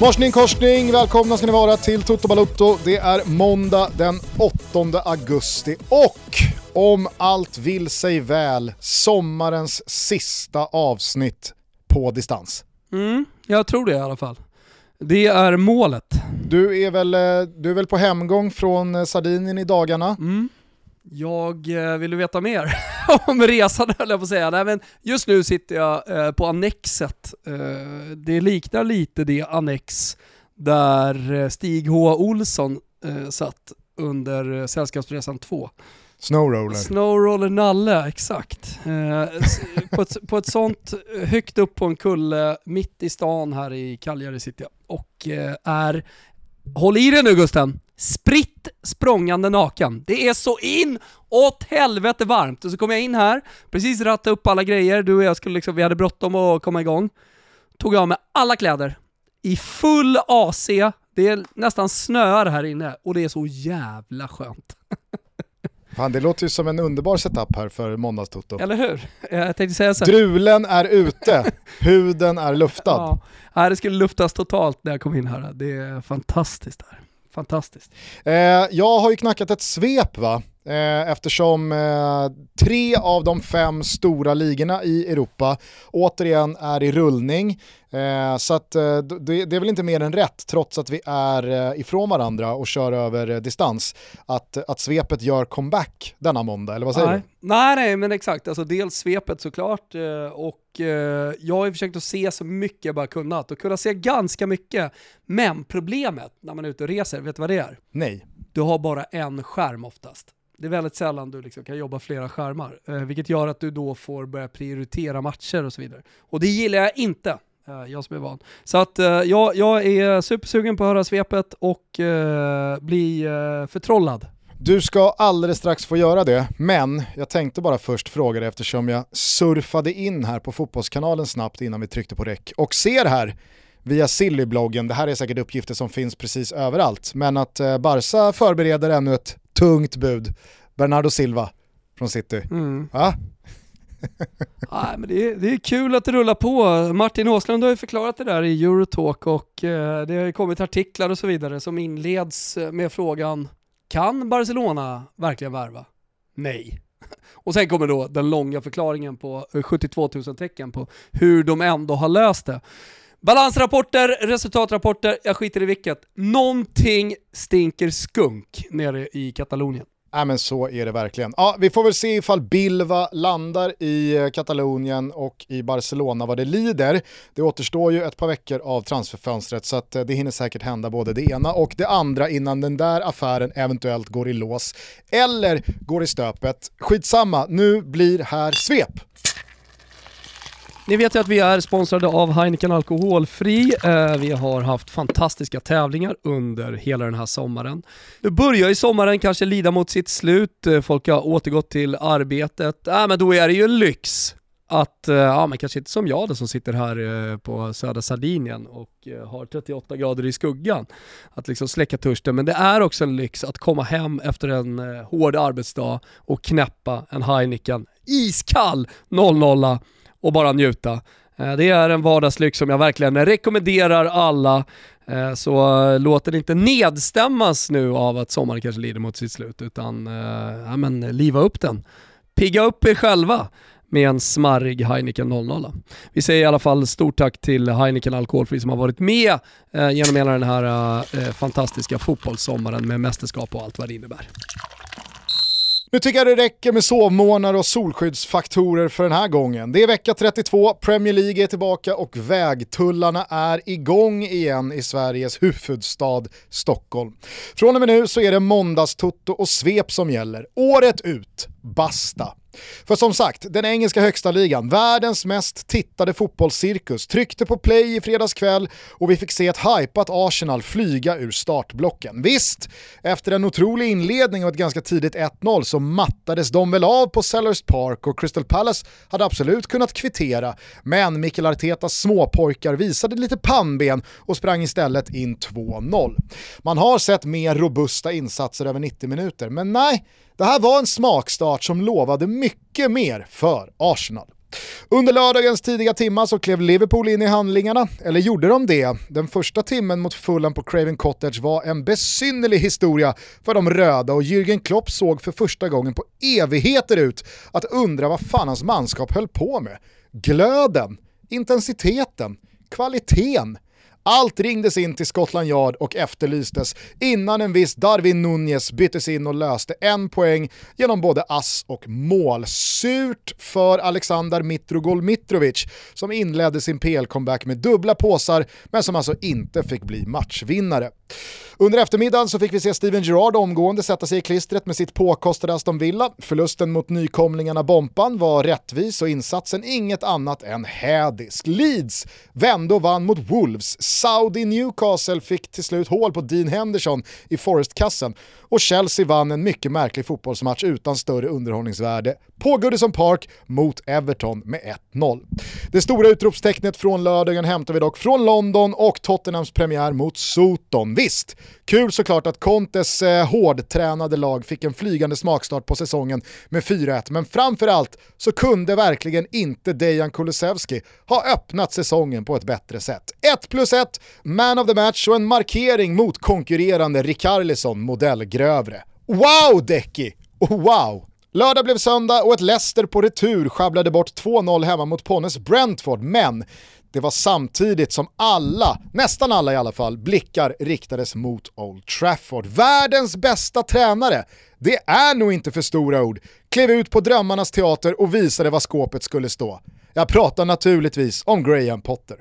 Morsning korsning, välkomna ska ni vara till Toto Balutto. Det är måndag den 8 augusti och om allt vill sig väl, sommarens sista avsnitt på distans. Mm, jag tror det i alla fall. Det är målet. Du är väl, eh, du är väl på hemgång från eh, Sardinien i dagarna? Mm. Jag eh, vill du veta mer om resan höll jag på att säga. Nej, men just nu sitter jag eh, på Annexet. Eh, det liknar lite det annex där Stig H. Olsson satt under Sällskapsresan 2. Snowroller. Snowroller Nalle, exakt. På, ett, på ett sånt högt upp på en kulle mitt i stan här i Cagliari sitter jag och är, håll i dig nu Gusten, spritt språngande naken. Det är så in åt helvete varmt. Och så kom jag in här, precis ratta upp alla grejer, du och jag skulle liksom, vi hade bråttom att komma igång. Tog av mig alla kläder, i full AC, det är nästan snöar här inne och det är så jävla skönt. Fan, det låter ju som en underbar setup här för måndagstutto. Eller hur? Jag tänkte säga så. Drulen är ute, huden är luftad. Ja, det skulle luftas totalt när jag kom in här. Det är fantastiskt här. Fantastiskt. Eh, jag har ju knackat ett svep va? Eh, eftersom eh, tre av de fem stora ligorna i Europa återigen är i rullning. Eh, så att, det, är väl inte mer än rätt, trots att vi är ifrån varandra och kör över distans, att, att svepet gör comeback denna måndag, eller vad säger nej. du? Nej, nej, men exakt. Alltså, dels svepet såklart, och jag har ju försökt att se så mycket jag bara kunnat och kunna se ganska mycket. Men problemet när man är ute och reser, vet du vad det är? Nej. Du har bara en skärm oftast. Det är väldigt sällan du liksom kan jobba flera skärmar, eh, vilket gör att du då får börja prioritera matcher och så vidare. Och det gillar jag inte, eh, jag som är van. Så att eh, jag, jag är supersugen på att höra svepet och eh, bli eh, förtrollad. Du ska alldeles strax få göra det, men jag tänkte bara först fråga dig eftersom jag surfade in här på Fotbollskanalen snabbt innan vi tryckte på räck och ser här via Silly-bloggen, det här är säkert uppgifter som finns precis överallt, men att eh, Barca förbereder ännu ett tungt bud. Bernardo Silva från City. Mm. Ja? Nej, men det, är, det är kul att det rullar på. Martin Åslund har ju förklarat det där i Eurotalk och eh, det har ju kommit artiklar och så vidare som inleds eh, med frågan Kan Barcelona verkligen värva? Nej. Och sen kommer då den långa förklaringen på 72 eh, 000 tecken på hur de ändå har löst det. Balansrapporter, resultatrapporter, jag skiter i vilket. Någonting stinker skunk nere i Katalonien. Ja men så är det verkligen. Ja, vi får väl se ifall Bilva landar i eh, Katalonien och i Barcelona vad det lider. Det återstår ju ett par veckor av transferfönstret så att eh, det hinner säkert hända både det ena och det andra innan den där affären eventuellt går i lås. Eller går i stöpet. Skitsamma, nu blir här svep. Ni vet ju att vi är sponsrade av Heineken Alkoholfri. Eh, vi har haft fantastiska tävlingar under hela den här sommaren. Nu börjar ju sommaren kanske lida mot sitt slut, eh, folk har återgått till arbetet. Äh, men då är det ju lyx att, eh, ja men kanske inte som jag då som sitter här på södra Sardinien och har 38 grader i skuggan, att liksom släcka törsten. Men det är också en lyx att komma hem efter en hård arbetsdag och knäppa en Heineken iskall 00 och bara njuta. Eh, det är en vardagslyx som jag verkligen rekommenderar alla. Eh, så eh, låt den inte nedstämmas nu av att sommaren kanske lider mot sitt slut, utan ja, men, liva upp den. Pigga upp er själva med en smarrig Heineken 00. Vi säger i alla fall stort tack till Heineken Alkoholfri som har varit med genom hela den här fantastiska fotbollssommaren med mästerskap och allt vad det innebär. Nu tycker jag det räcker med sovmånar och solskyddsfaktorer för den här gången. Det är vecka 32, Premier League är tillbaka och vägtullarna är igång igen i Sveriges huvudstad Stockholm. Från och med nu så är det måndagstutto och svep som gäller, året ut. Basta! För som sagt, den engelska högsta ligan, världens mest tittade fotbollscirkus, tryckte på play i fredags kväll och vi fick se ett hypat Arsenal flyga ur startblocken. Visst, efter en otrolig inledning och ett ganska tidigt 1-0 så mattades de väl av på Sellers Park och Crystal Palace hade absolut kunnat kvittera, men Mikel Artetas småpojkar visade lite pannben och sprang istället in 2-0. Man har sett mer robusta insatser över 90 minuter, men nej, det här var en smakstart som lovade mycket mer för Arsenal. Under lördagens tidiga timmar så klev Liverpool in i handlingarna, eller gjorde de det? Den första timmen mot Fulham på Craven Cottage var en besynnerlig historia för de röda och Jürgen Klopp såg för första gången på evigheter ut att undra vad fan hans manskap höll på med. Glöden, intensiteten, kvaliteten, allt ringdes in till Scotland Yard och efterlystes innan en viss Darwin Nunez byttes in och löste en poäng genom både ass och mål. Surt för Alexander Mitrogol Mitrovic som inledde sin PL-comeback med dubbla påsar men som alltså inte fick bli matchvinnare. Under eftermiddagen så fick vi se Steven Gerrard omgående sätta sig i klistret med sitt påkostade Aston Villa. Förlusten mot nykomlingarna Bompan var rättvis och insatsen inget annat än hädisk. Leeds vände och vann mot Wolves. Saudi Newcastle fick till slut hål på Dean Henderson i Forest-kassen och Chelsea vann en mycket märklig fotbollsmatch utan större underhållningsvärde på Goodison Park mot Everton med 1-0. Det stora utropstecknet från lördagen hämtar vi dock från London och Tottenhams premiär mot Soton. Visst, kul såklart att Contes eh, hårdtränade lag fick en flygande smakstart på säsongen med 4-1, men framförallt så kunde verkligen inte Dejan Kulusevski ha öppnat säsongen på ett bättre sätt. 1 plus 1, man of the match och en markering mot konkurrerande Rikarlison modell grövre. Wow Oh Wow! Lördag blev söndag och ett Leicester på retur sjabblade bort 2-0 hemma mot Ponnes Brentford, men det var samtidigt som alla, nästan alla i alla fall, blickar riktades mot Old Trafford. Världens bästa tränare, det är nog inte för stora ord, klev ut på drömmarnas teater och visade vad skåpet skulle stå. Jag pratar naturligtvis om Graham Potter.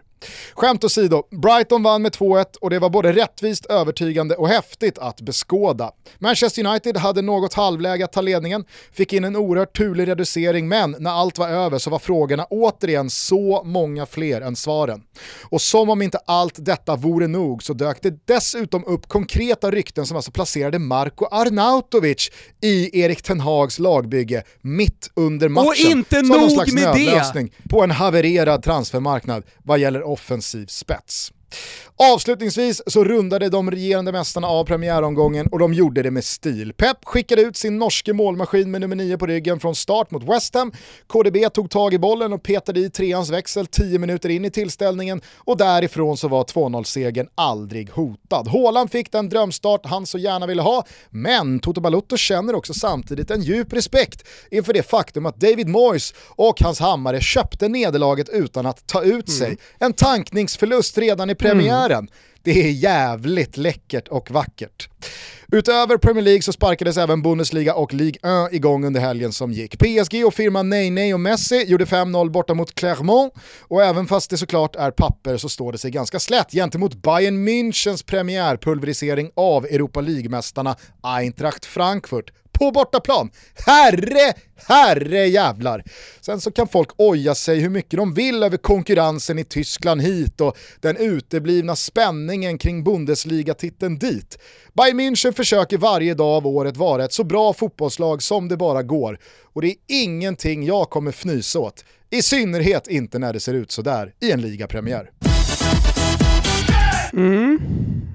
Skämt åsido, Brighton vann med 2-1 och det var både rättvist, övertygande och häftigt att beskåda. Manchester United hade något halvläge att ta ledningen, fick in en oerhört turlig reducering men när allt var över så var frågorna återigen så många fler än svaren. Och som om inte allt detta vore nog så dök det dessutom upp konkreta rykten som alltså placerade Marko Arnautovic i Erik Ten Hags lagbygge mitt under matchen. Och inte som nog någon slags med det! på en havererad transfermarknad vad gäller offensiv spets. Avslutningsvis så rundade de regerande mästarna av premiäromgången och de gjorde det med stil. Pep skickade ut sin norske målmaskin med nummer 9 på ryggen från start mot West Ham. KDB tog tag i bollen och petade i treans växel 10 minuter in i tillställningen och därifrån så var 2-0-segern aldrig hotad. Haaland fick den drömstart han så gärna ville ha, men Toto Balutto känner också samtidigt en djup respekt inför det faktum att David Moyes och hans hammare köpte nederlaget utan att ta ut sig. En tankningsförlust redan i premiären. Det är jävligt läckert och vackert. Utöver Premier League så sparkades även Bundesliga och Ligue 1 igång under helgen som gick. PSG och firman Ney och Messi gjorde 5-0 borta mot Clermont och även fast det såklart är papper så står det sig ganska slätt gentemot Bayern Münchens premiärpulverisering av Europa League-mästarna Eintracht Frankfurt på bortaplan. Herre, herre jävlar. Sen så kan folk oja sig hur mycket de vill över konkurrensen i Tyskland hit och den uteblivna spänningen kring Bundesliga-titeln dit. Bayern München försöker varje dag av året vara ett så bra fotbollslag som det bara går. Och det är ingenting jag kommer fnysa åt. I synnerhet inte när det ser ut sådär i en ligapremiär. Mm.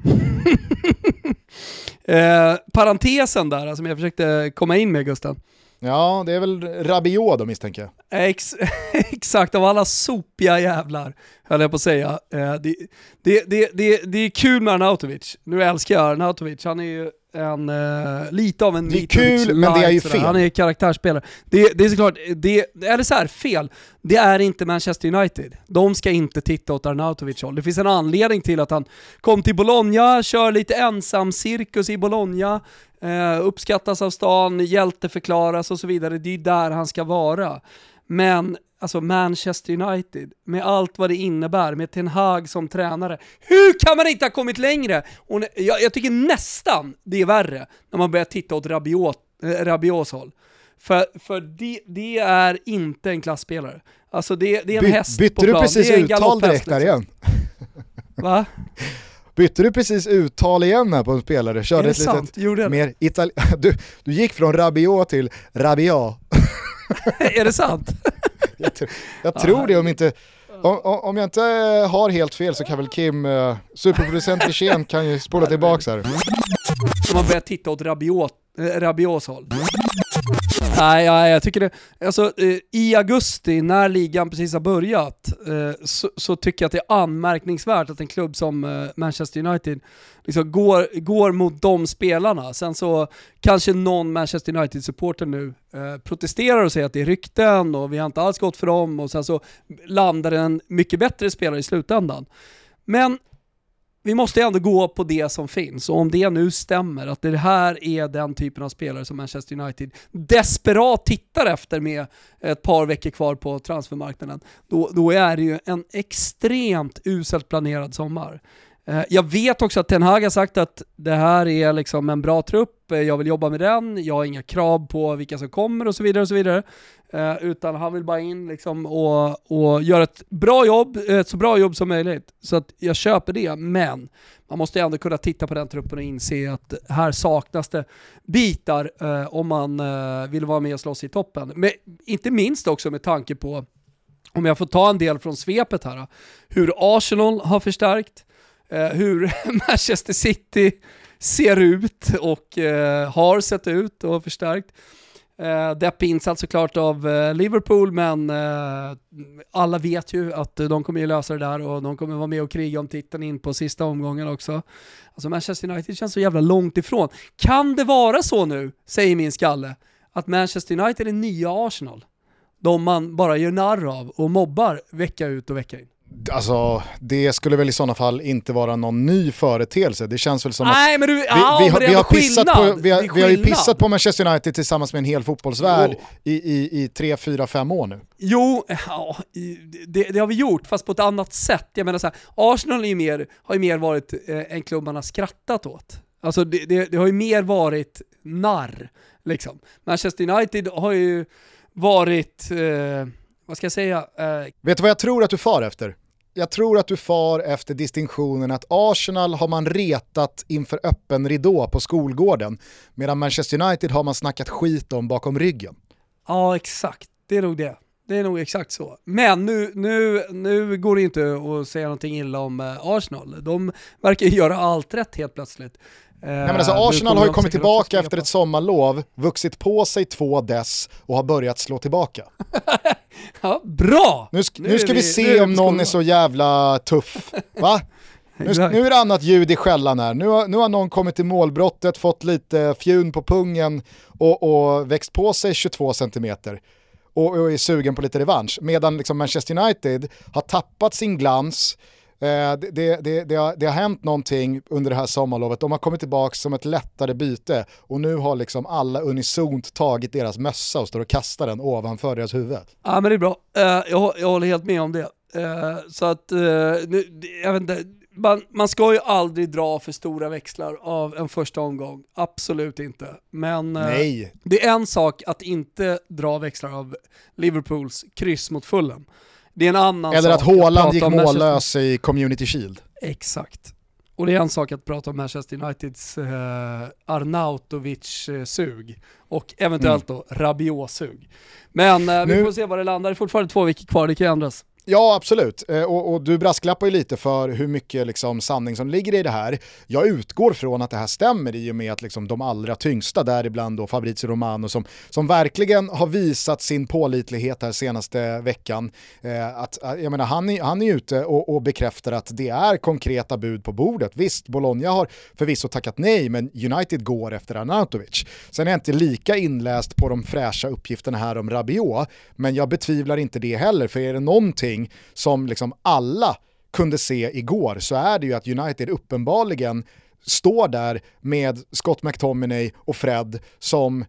Eh, parentesen där alltså, som jag försökte komma in med Gusten. Ja, det är väl Rabiot då misstänker jag. Ex exakt, av alla sopiga jävlar, höll jag på att säga. Eh, det, det, det, det, det är kul med Arnautovic. Nu älskar jag Arnautovic, han är ju en, eh, lite av en Det är kul, men det är ju fel. Han är karaktärsspelare. Det, det är såklart, det, eller så här, fel. Det är inte Manchester United. De ska inte titta åt Arnautovic håll. Det finns en anledning till att han kom till Bologna, kör lite ensam cirkus i Bologna, eh, uppskattas av stan, hjälteförklaras och så vidare. Det är där han ska vara. Men alltså Manchester United, med allt vad det innebär, med Ten Hag som tränare. Hur kan man inte ha kommit längre? Och jag, jag tycker nästan det är värre när man börjar titta åt Rabiot, eh, Rabiots håll. För, för det, det är inte en klassspelare. Alltså det, det är en By- häst bytte på du plan. precis det är en uttal direkt där liksom. igen? Va? Bytte du precis uttal igen här på en spelare? Är Körde det ett litet sant? Gjorde jag det? mer itali- du, du gick från Rabiot till Rabiat. är det sant? Jag, tr- jag tror det om inte... Om, om jag inte har helt fel så kan väl Kim, uh, superproducent Wirsén kan ju spola tillbaka här. Man börjar titta åt Rabiot eh, Rabios håll. Nej, ja, jag tycker det, alltså eh, i augusti när ligan precis har börjat eh, så, så, tycker jag att det är anmärkningsvärt att en klubb som eh, Manchester United liksom går, går mot de spelarna. Sen så kanske någon Manchester United-supporter nu eh, protesterar och säger att det är rykten och vi har inte alls gått för dem och sen så landar en mycket bättre spelare i slutändan. Men vi måste ändå gå på det som finns och om det nu stämmer att det här är den typen av spelare som Manchester United desperat tittar efter med ett par veckor kvar på transfermarknaden, då, då är det ju en extremt uselt planerad sommar. Eh, jag vet också att Ten Hag har sagt att det här är liksom en bra trupp, eh, jag vill jobba med den, jag har inga krav på vilka som kommer och så vidare. och så vidare. Eh, utan han vill bara in liksom och, och göra ett bra jobb, ett så bra jobb som möjligt. Så att jag köper det, men man måste ändå kunna titta på den truppen och inse att här saknas det bitar eh, om man eh, vill vara med och slåss i toppen. Men inte minst också med tanke på, om jag får ta en del från svepet här, hur Arsenal har förstärkt, eh, hur Manchester City ser ut och eh, har sett ut och förstärkt. Eh, deppig insats såklart av eh, Liverpool, men eh, alla vet ju att eh, de kommer ju lösa det där och de kommer vara med och kriga om titeln in på sista omgången också. Alltså Manchester United känns så jävla långt ifrån. Kan det vara så nu, säger min skalle, att Manchester United är nya Arsenal? De man bara gör narr av och mobbar vecka ut och vecka in. Alltså, det skulle väl i sådana fall inte vara någon ny företeelse. Det känns väl som Nej, att du, vi, ja, vi, har, vi, har pissat på, vi, har, vi har ju pissat på Manchester United tillsammans med en hel fotbollsvärld i, i, i tre, fyra, fem år nu. Jo, ja, det, det, har vi gjort, fast på ett annat sätt. Jag menar så här, Arsenal är mer, har ju mer varit eh, en klubb man har skrattat åt. Alltså det, det, det har ju mer varit narr, liksom. Manchester United har ju varit, eh, vad ska jag säga? Eh... Vet du vad jag tror att du far efter? jag tror att du far efter distinktionen att Arsenal har man retat inför öppen ridå på skolgården, medan Manchester United har man snackat skit om bakom ryggen. Ja, exakt. Det är nog det. Det är nog exakt så. Men nu, nu, nu går det inte att säga någonting illa om eh, Arsenal. De verkar göra allt rätt helt plötsligt. Nej, men alltså eh, Arsenal har ju kommit tillbaka efter ett sommarlov, vuxit på sig två dess och har börjat slå tillbaka. ja, bra! Nu, sk nu, nu ska vi, vi se om någon är så jävla tuff. Va? Nu, nu, är det annat ljud i skällan här. Nu har, nu har någon kommit till målbrottet, fått lite fjun på pungen och, och växt på sig 22 centimeter och, och är sugen på lite revansch. Medan liksom Manchester United har tappat sin glans, Eh, det, det, det, har, det, har, hänt någonting under det här sommarlovet, de har kommit tillbaka som ett lättare byte och nu har liksom alla unisont tagit deras mössa och står och kastar den ovanför deras huvud. Ja men det är bra, uh, jag, jag håller helt med om det. Uh, så att, nu, jag vet inte, man, man, ska ju aldrig dra för stora växlar av en första omgång, absolut inte. Men Nej. det är en sak att inte dra växlar av Liverpools kryss mot Fulham. Det är en annan Eller sak att Haaland gick mållös i Community Shield. Exakt. Och det är en sak att prata om Manchester Uniteds eh, Arnautovic-sug eh, och eventuellt mm. då Rabiot-sug. Men eh, vi får se var det landar, det är fortfarande två veckor kvar, det kan ändras. Ja, absolut. Eh, och, och, du brasklappar ju lite för hur mycket liksom, sanning som ligger i det här. Jag utgår från att det här stämmer i och med att liksom, de allra tyngsta, däribland då Fabrizio Romano, som, som verkligen har visat sin pålitlighet här senaste veckan. Eh, att, eh, jag menar, han, är, han är ute och, och bekräftar att det är konkreta bud på bordet. Visst, Bologna har förvisso tackat nej, men United går efter Arnautovic. Sen är jag inte lika inläst på de fräscha uppgifterna här om Rabiot, men jag betvivlar inte det heller, för är det någonting någonting som liksom alla kunde se igår så är det ju att United uppenbarligen står där med Scott McTominay och Fred som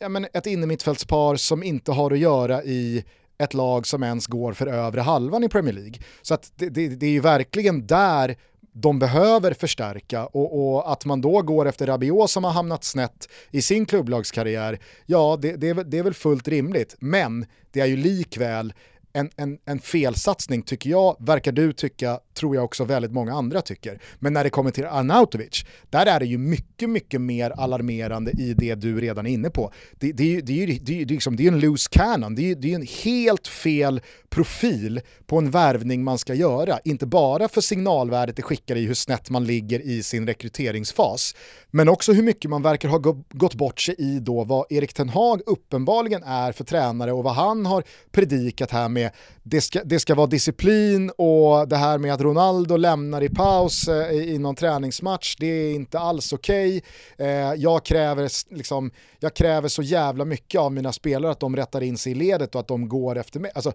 ja, men ett innermittfältspar som inte har att göra i ett lag som ens går för övre halvan i Premier League. Så att det, det, det är ju verkligen där de behöver förstärka och, och, att man då går efter Rabiot som har hamnat snett i sin klubblagskarriär, ja det, det, det är väl fullt rimligt. Men det är ju likväl en, en, en felsatsning tycker jag, verkar du tycka, tror jag också väldigt många andra tycker. Men när det kommer till Arnautovic, där är det ju mycket, mycket mer alarmerande i det du redan är inne på. Det, det, det, det, det, det, liksom, det är en loose cannon, det är, det är en helt fel profil på en värvning man ska göra. Inte bara för signalvärdet det skickar i hur snett man ligger i sin rekryteringsfas, men också hur mycket man verkar ha gått bort sig i då vad Erik Ten Hag uppenbarligen är för tränare och vad han har predikat här med det ska, det ska vara disciplin och det här med att Ronaldo lämnar i paus eh, i någon träningsmatch, det är inte alls okej. Okay. Eh, jag, kräver, liksom, jag kräver så jävla mycket av mina spelare att de rättar in sig i ledet och att de går efter mig. Alltså,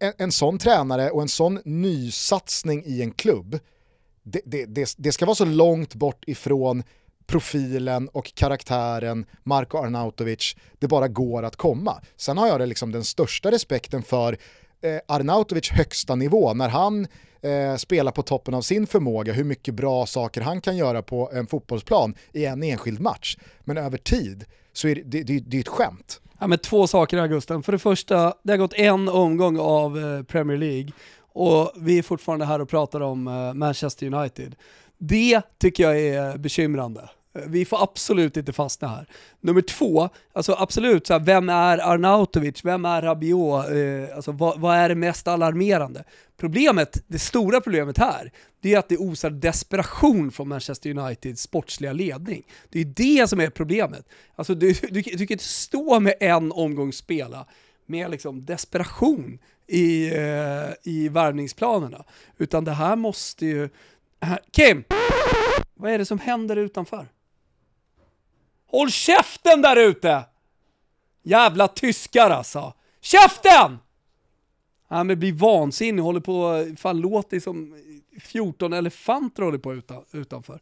en, en sån tränare och en sån nysatsning i en klubb, det, det, det, det ska vara så långt bort ifrån profilen och karaktären Marko Arnautovic det bara går att komma. Sen har jag det liksom den största respekten för eh, Arnautovic högsta nivå när han eh, spelar på toppen av sin förmåga, hur mycket bra saker han kan göra på en fotbollsplan i en enskild match. Men över tid så är det, det, det, det är ett skämt. Ja, men två saker Augusten. För det första, det har gått en omgång av eh, Premier League och vi är fortfarande här och pratar om eh, Manchester United. Det tycker jag är bekymrande. Vi får absolut inte fastna här. Nummer två, alltså absolut, så här, vem är Arnautovic, vem är Rabiot, eh, alltså, vad, vad, är det mest alarmerande? Problemet, det stora problemet här, det är att det osar desperation från Manchester Uniteds sportsliga ledning. Det är det som är problemet. Alltså, du, du, du kan inte stå med en omgång spela med liksom desperation i, eh, i värvningsplanerna, utan det här måste ju... Kim! Vad är det som händer utanför? Håll käften där ute! Jävla tyskar alltså. Käften! Han ja, blir vansinnig, håller på, fan låter som 14 elefanter håller på utan, utanför.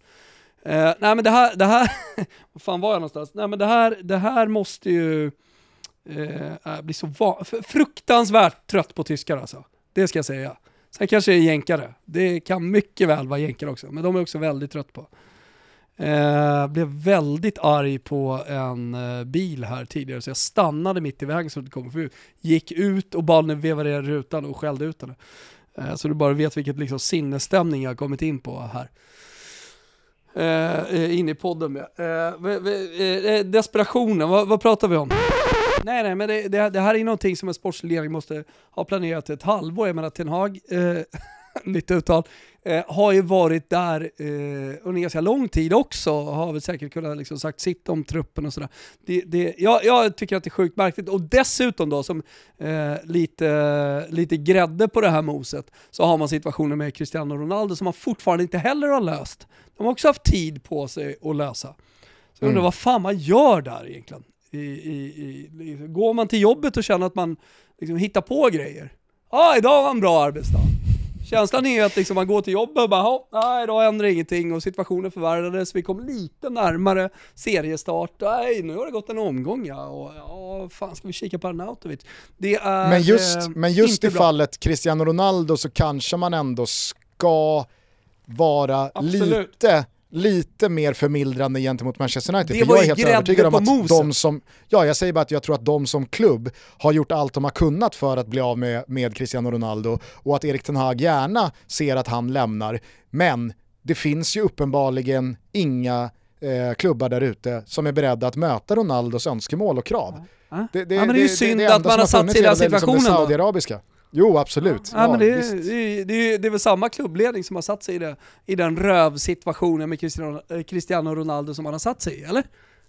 Uh, nej men det här, det här, vad fan var jag någonstans? Nej men det här, det här måste ju uh, bli så van, fruktansvärt trött på tyskar alltså. Det ska jag säga. Sen kanske det är jänkare. Det kan mycket väl vara jänkare också, men de är också väldigt trött på. Eh, blev väldigt arg på en eh, bil här tidigare så jag stannade mitt i vägen så det kom förbi. Gick ut och bad den veva ner rutan och skällde ut henne. Eh, så du bara vet vilket liksom, sinnesstämning jag har kommit in på här. Eh, eh in i podden med. Eh, eh, eh, desperationen, vad, vad, pratar vi om? Nej, nej, men det, det, det, här är någonting som en sportsledning måste ha planerat ett halvår. Jag menar, Ten Hag, nytt uttal, eh, har ju varit där eh, under ganska lång tid också, har väl säkert kunnat liksom sagt sitt om truppen och sådär. Det, det, jag, jag, tycker att det är sjukt märkligt och dessutom då som eh, lite, lite grädde på det här moset så har man situationen med Cristiano Ronaldo som man fortfarande inte heller har löst. De har också haft tid på sig att lösa. Så jag undrar mm. vad fan man gör där egentligen. I, i, i, går man till jobbet och känner att man liksom hittar på grejer? Ja, ah, idag var en bra arbetsdag. Känslan är att liksom man går till jobbet och bara, nej idag händer ingenting och situationen förvärrades, vi kom lite närmare seriestart, nej nu har det gått en omgång ja, och ja, fan ska vi kika på Arnautovic? Det är Men just, eh, men just i bra. fallet Cristiano Ronaldo så kanske man ändå ska vara Absolut. lite lite mer förmildrande gentemot Manchester United. Det för jag är helt övertygad om att de som, ja jag säger bara att jag tror att de som klubb har gjort allt de har kunnat för att bli av med, med Cristiano Ronaldo och att Erik Ten Hag gärna ser att han lämnar. Men det finns ju uppenbarligen inga eh, klubbar där ute som är beredda att möta Ronaldos önskemål och krav. Ja. Det, det, ja, men det är ju synd det, att man har satt sig i den situationen liksom det. Jo, absolut. Ja, ja, men det, är, det, är, det är väl samma klubbledning som har satt sig i, det, i den rövsituationen med Cristiano, eh, Cristiano Ronaldo som han har satt sig i, eller?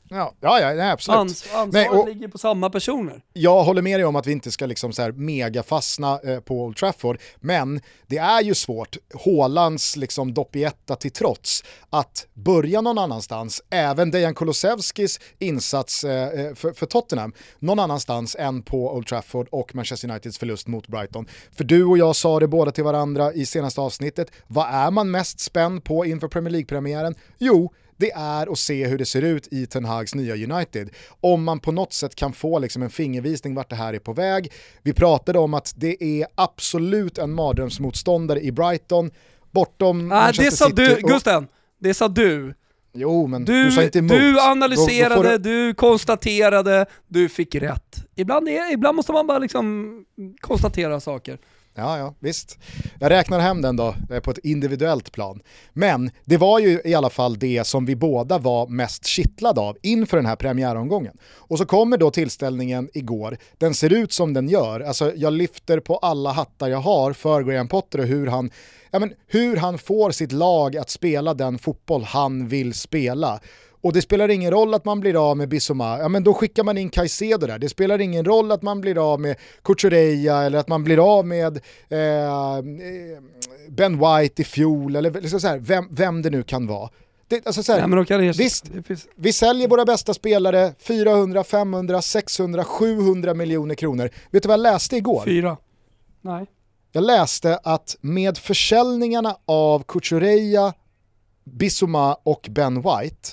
Ja, ja, ja nej, absolut. Ans ansvaret nej, och, ligger på samma personer. Jag håller med dig om att vi inte ska liksom så här mega fastna eh, på Old Trafford, men det är ju svårt, Hålands liksom doppietta till trots, att börja någon annanstans, även Dejan Kulusevskis insats eh, eh, för, för, Tottenham, någon annanstans än på Old Trafford och Manchester Uniteds förlust mot Brighton. För du och jag sa det båda till varandra i senaste avsnittet, vad är man mest spänd på inför Premier League-premiären? Jo, det är att se hur det ser ut i Ten Hags nya United. Om man på något sätt kan få liksom en fingervisning vart det här är på väg. Vi pratade om att det är absolut en mardrömsmotståndare i Brighton, bortom ah, Manchester det sa City. Du, och... Gusten, det sa du Jo, men Du, du, sa inte emot. du Då- analyserade, då får du konstaterade, du fick rätt. Ibland, är, ibland måste man bara liksom konstatera saker. Ja, ja, visst. Jag räknar hem den då eh, på ett individuellt plan. Men det var ju i alla fall det som vi båda var mest kittlade av inför den här premiäromgången. Och så kommer då tillställningen igår. Den ser ut som den gör. Alltså jag lyfter på alla hattar jag har för Graham Potter och hur han, ja, men, hur han får sitt lag att spela den fotboll han vill spela. Och det spelar ingen roll att man blir av med Bissoma, ja men då skickar man in Caicedo där. Det spelar ingen roll att man blir av med Cucurella eller att man blir av med eh, eh, Ben White i fjol eller liksom så här, vem, vem det nu kan vara. Det, alltså så här, Nej, de visst. finns- vi säljer våra bästa spelare 400, 500, 600, 700 miljoner kronor. Vet du vad jag läste igår? Fyra. Nej. Jag läste att med försäljningarna av Cucurella, Bissoma och Ben White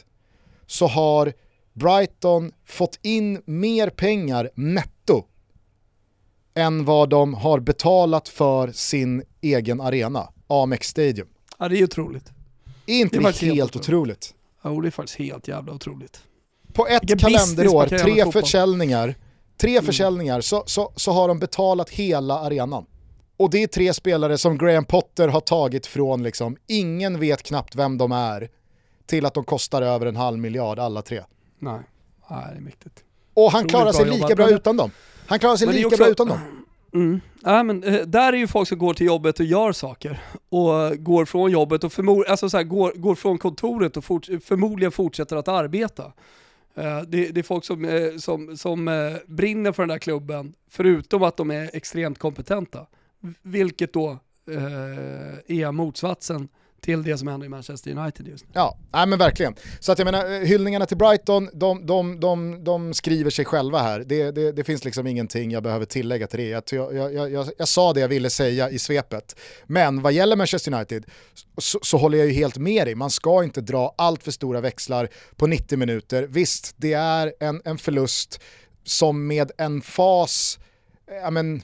så har Brighton fått in mer pengar netto än vad de har betalat för sin egen arena, Amex Stadium. Ja, det är otroligt. Är inte Det är det, helt helt otroligt? Ja, det är faktiskt helt jävla otroligt. På ett Vilken kalenderår, tre. Mm. försäljningar, tre försäljningar så, så, så har de betalat hela arenan. Och det är tre spelare som Graham Potter har tagit från liksom, ingen vet knappt vem de är, till att de kostar över en halv miljard alla tre. Nej, Nej det är mäktigt. Och han klarar sig lika bra utan dem. Han klarar sig lika också- bra utan dem. Mm. Ja, men, eh, där är ju folk som går till jobbet och gör saker. Och går från jobbet och förmod, alltså så här, går, går från kontoret och fort, förmodligen fortsätter att arbeta. Eh, det, det är folk som, eh, som, som eh, brinner för den där klubben, förutom att de är extremt kompetenta. Vilket då är motsatsen till det som händer i Manchester United just nu. Ja, nej men verkligen. Så att jag menar, eh, hyllningarna till Brighton, de, de, de, de skriver sig själva här. Det, det, det finns liksom ingenting jag behöver tillägga till det. Jag, jag, jag, jag, jag sa det jag ville säga i svepet. Men vad gäller Manchester United så, så håller jag ju helt med dig. Man ska inte dra allt för stora växlar på 90 minuter. Visst, det är en, en förlust som med en fas, eh, ja men,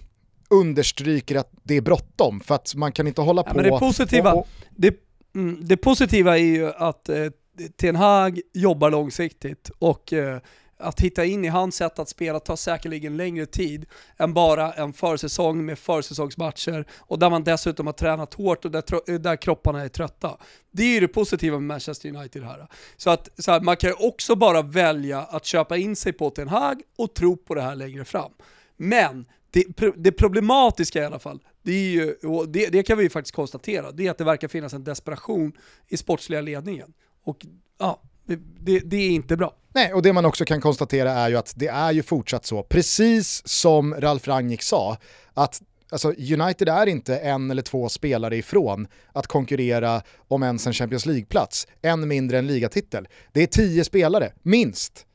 understryker att det är bråttom för att man kan inte hålla Ja, på men det positiva, och, och, det, mm, det positiva är ju att eh, Ten Hag jobbar långsiktigt och eh, att hitta in i hans sätt att spela tar säkerligen längre tid än bara en försäsong med försäsongsmatcher och där man dessutom har tränat hårt och där, där kropparna är trötta. Det är ju det positiva med Manchester United här. Så att så här, man kan ju också bara välja att köpa in sig på Ten Hag och tro på det här längre fram. Men det, det problematiska i alla fall, det, är ju, och det, det kan vi ju faktiskt konstatera, det är att det verkar finnas en desperation i sportsliga ledningen. Och ja, det, det, det är inte bra. Nej, och det man också kan konstatera är ju att det är ju fortsatt så, precis som Ralf Rangnick sa, att alltså, United är inte en eller två spelare ifrån att konkurrera om ens en Champions League-plats, än mindre en ligatitel. Det är tio spelare, minst.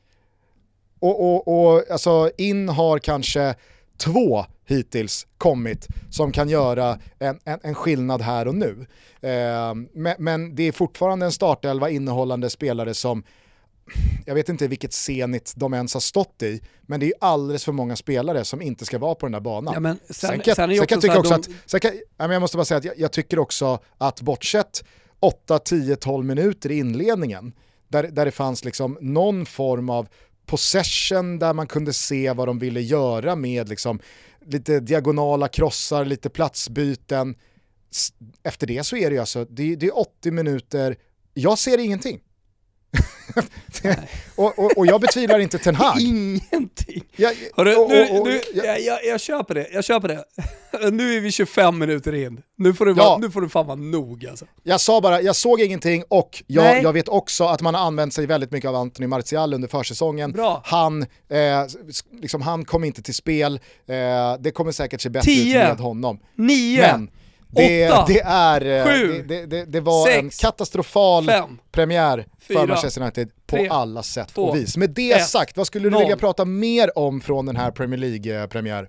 Och, och, och alltså, in har kanske två hittills kommit som kan göra en, en, en skillnad här och nu. Eh, men, men det är fortfarande en startelva innehållande spelare som jag vet inte vilket Zenit de ens har stått i, men det är ju alldeles för många spelare som inte ska vara på den där banan. Ja, men sen, Sen kan, sen sen kan jag tycka också de- att, sen kan, jag måste bara säga att jag, jag tycker också att bortsett 8, 10, 12 minuter i inledningen, där, där det fanns liksom någon form av possession där man kunde se vad de ville göra med liksom lite diagonala krossar, lite platsbyten. Efter det så är det ju alltså, det, det är 80 minuter, jag ser ingenting och, och, och jag betvivlar inte Ten Hag. Ingenting. Jag, Hörru, och- nu, nu, jag- jag, jag, köper det, jag köper det. nu är vi 25 minuter in. Nu får du, Ja. vara, nu får du fan vara nog alltså. Jag sa bara, jag såg ingenting och jag, jag vet också att man har använt sig väldigt mycket av Anthony Martial under försäsongen. Bra. Han, eh, liksom, han kom inte till spel, eh, det kommer säkert se bättre Tio. ut med honom. 9, Men det, åtta, det, är, eh, sju, det, det, det, det var sex, en katastrofal fem, premiär för fyra, Manchester United på tre, alla sätt två, och vis. Med det ett, sagt, vad skulle du noll. vilja prata mer om från den här Premier League-premiär?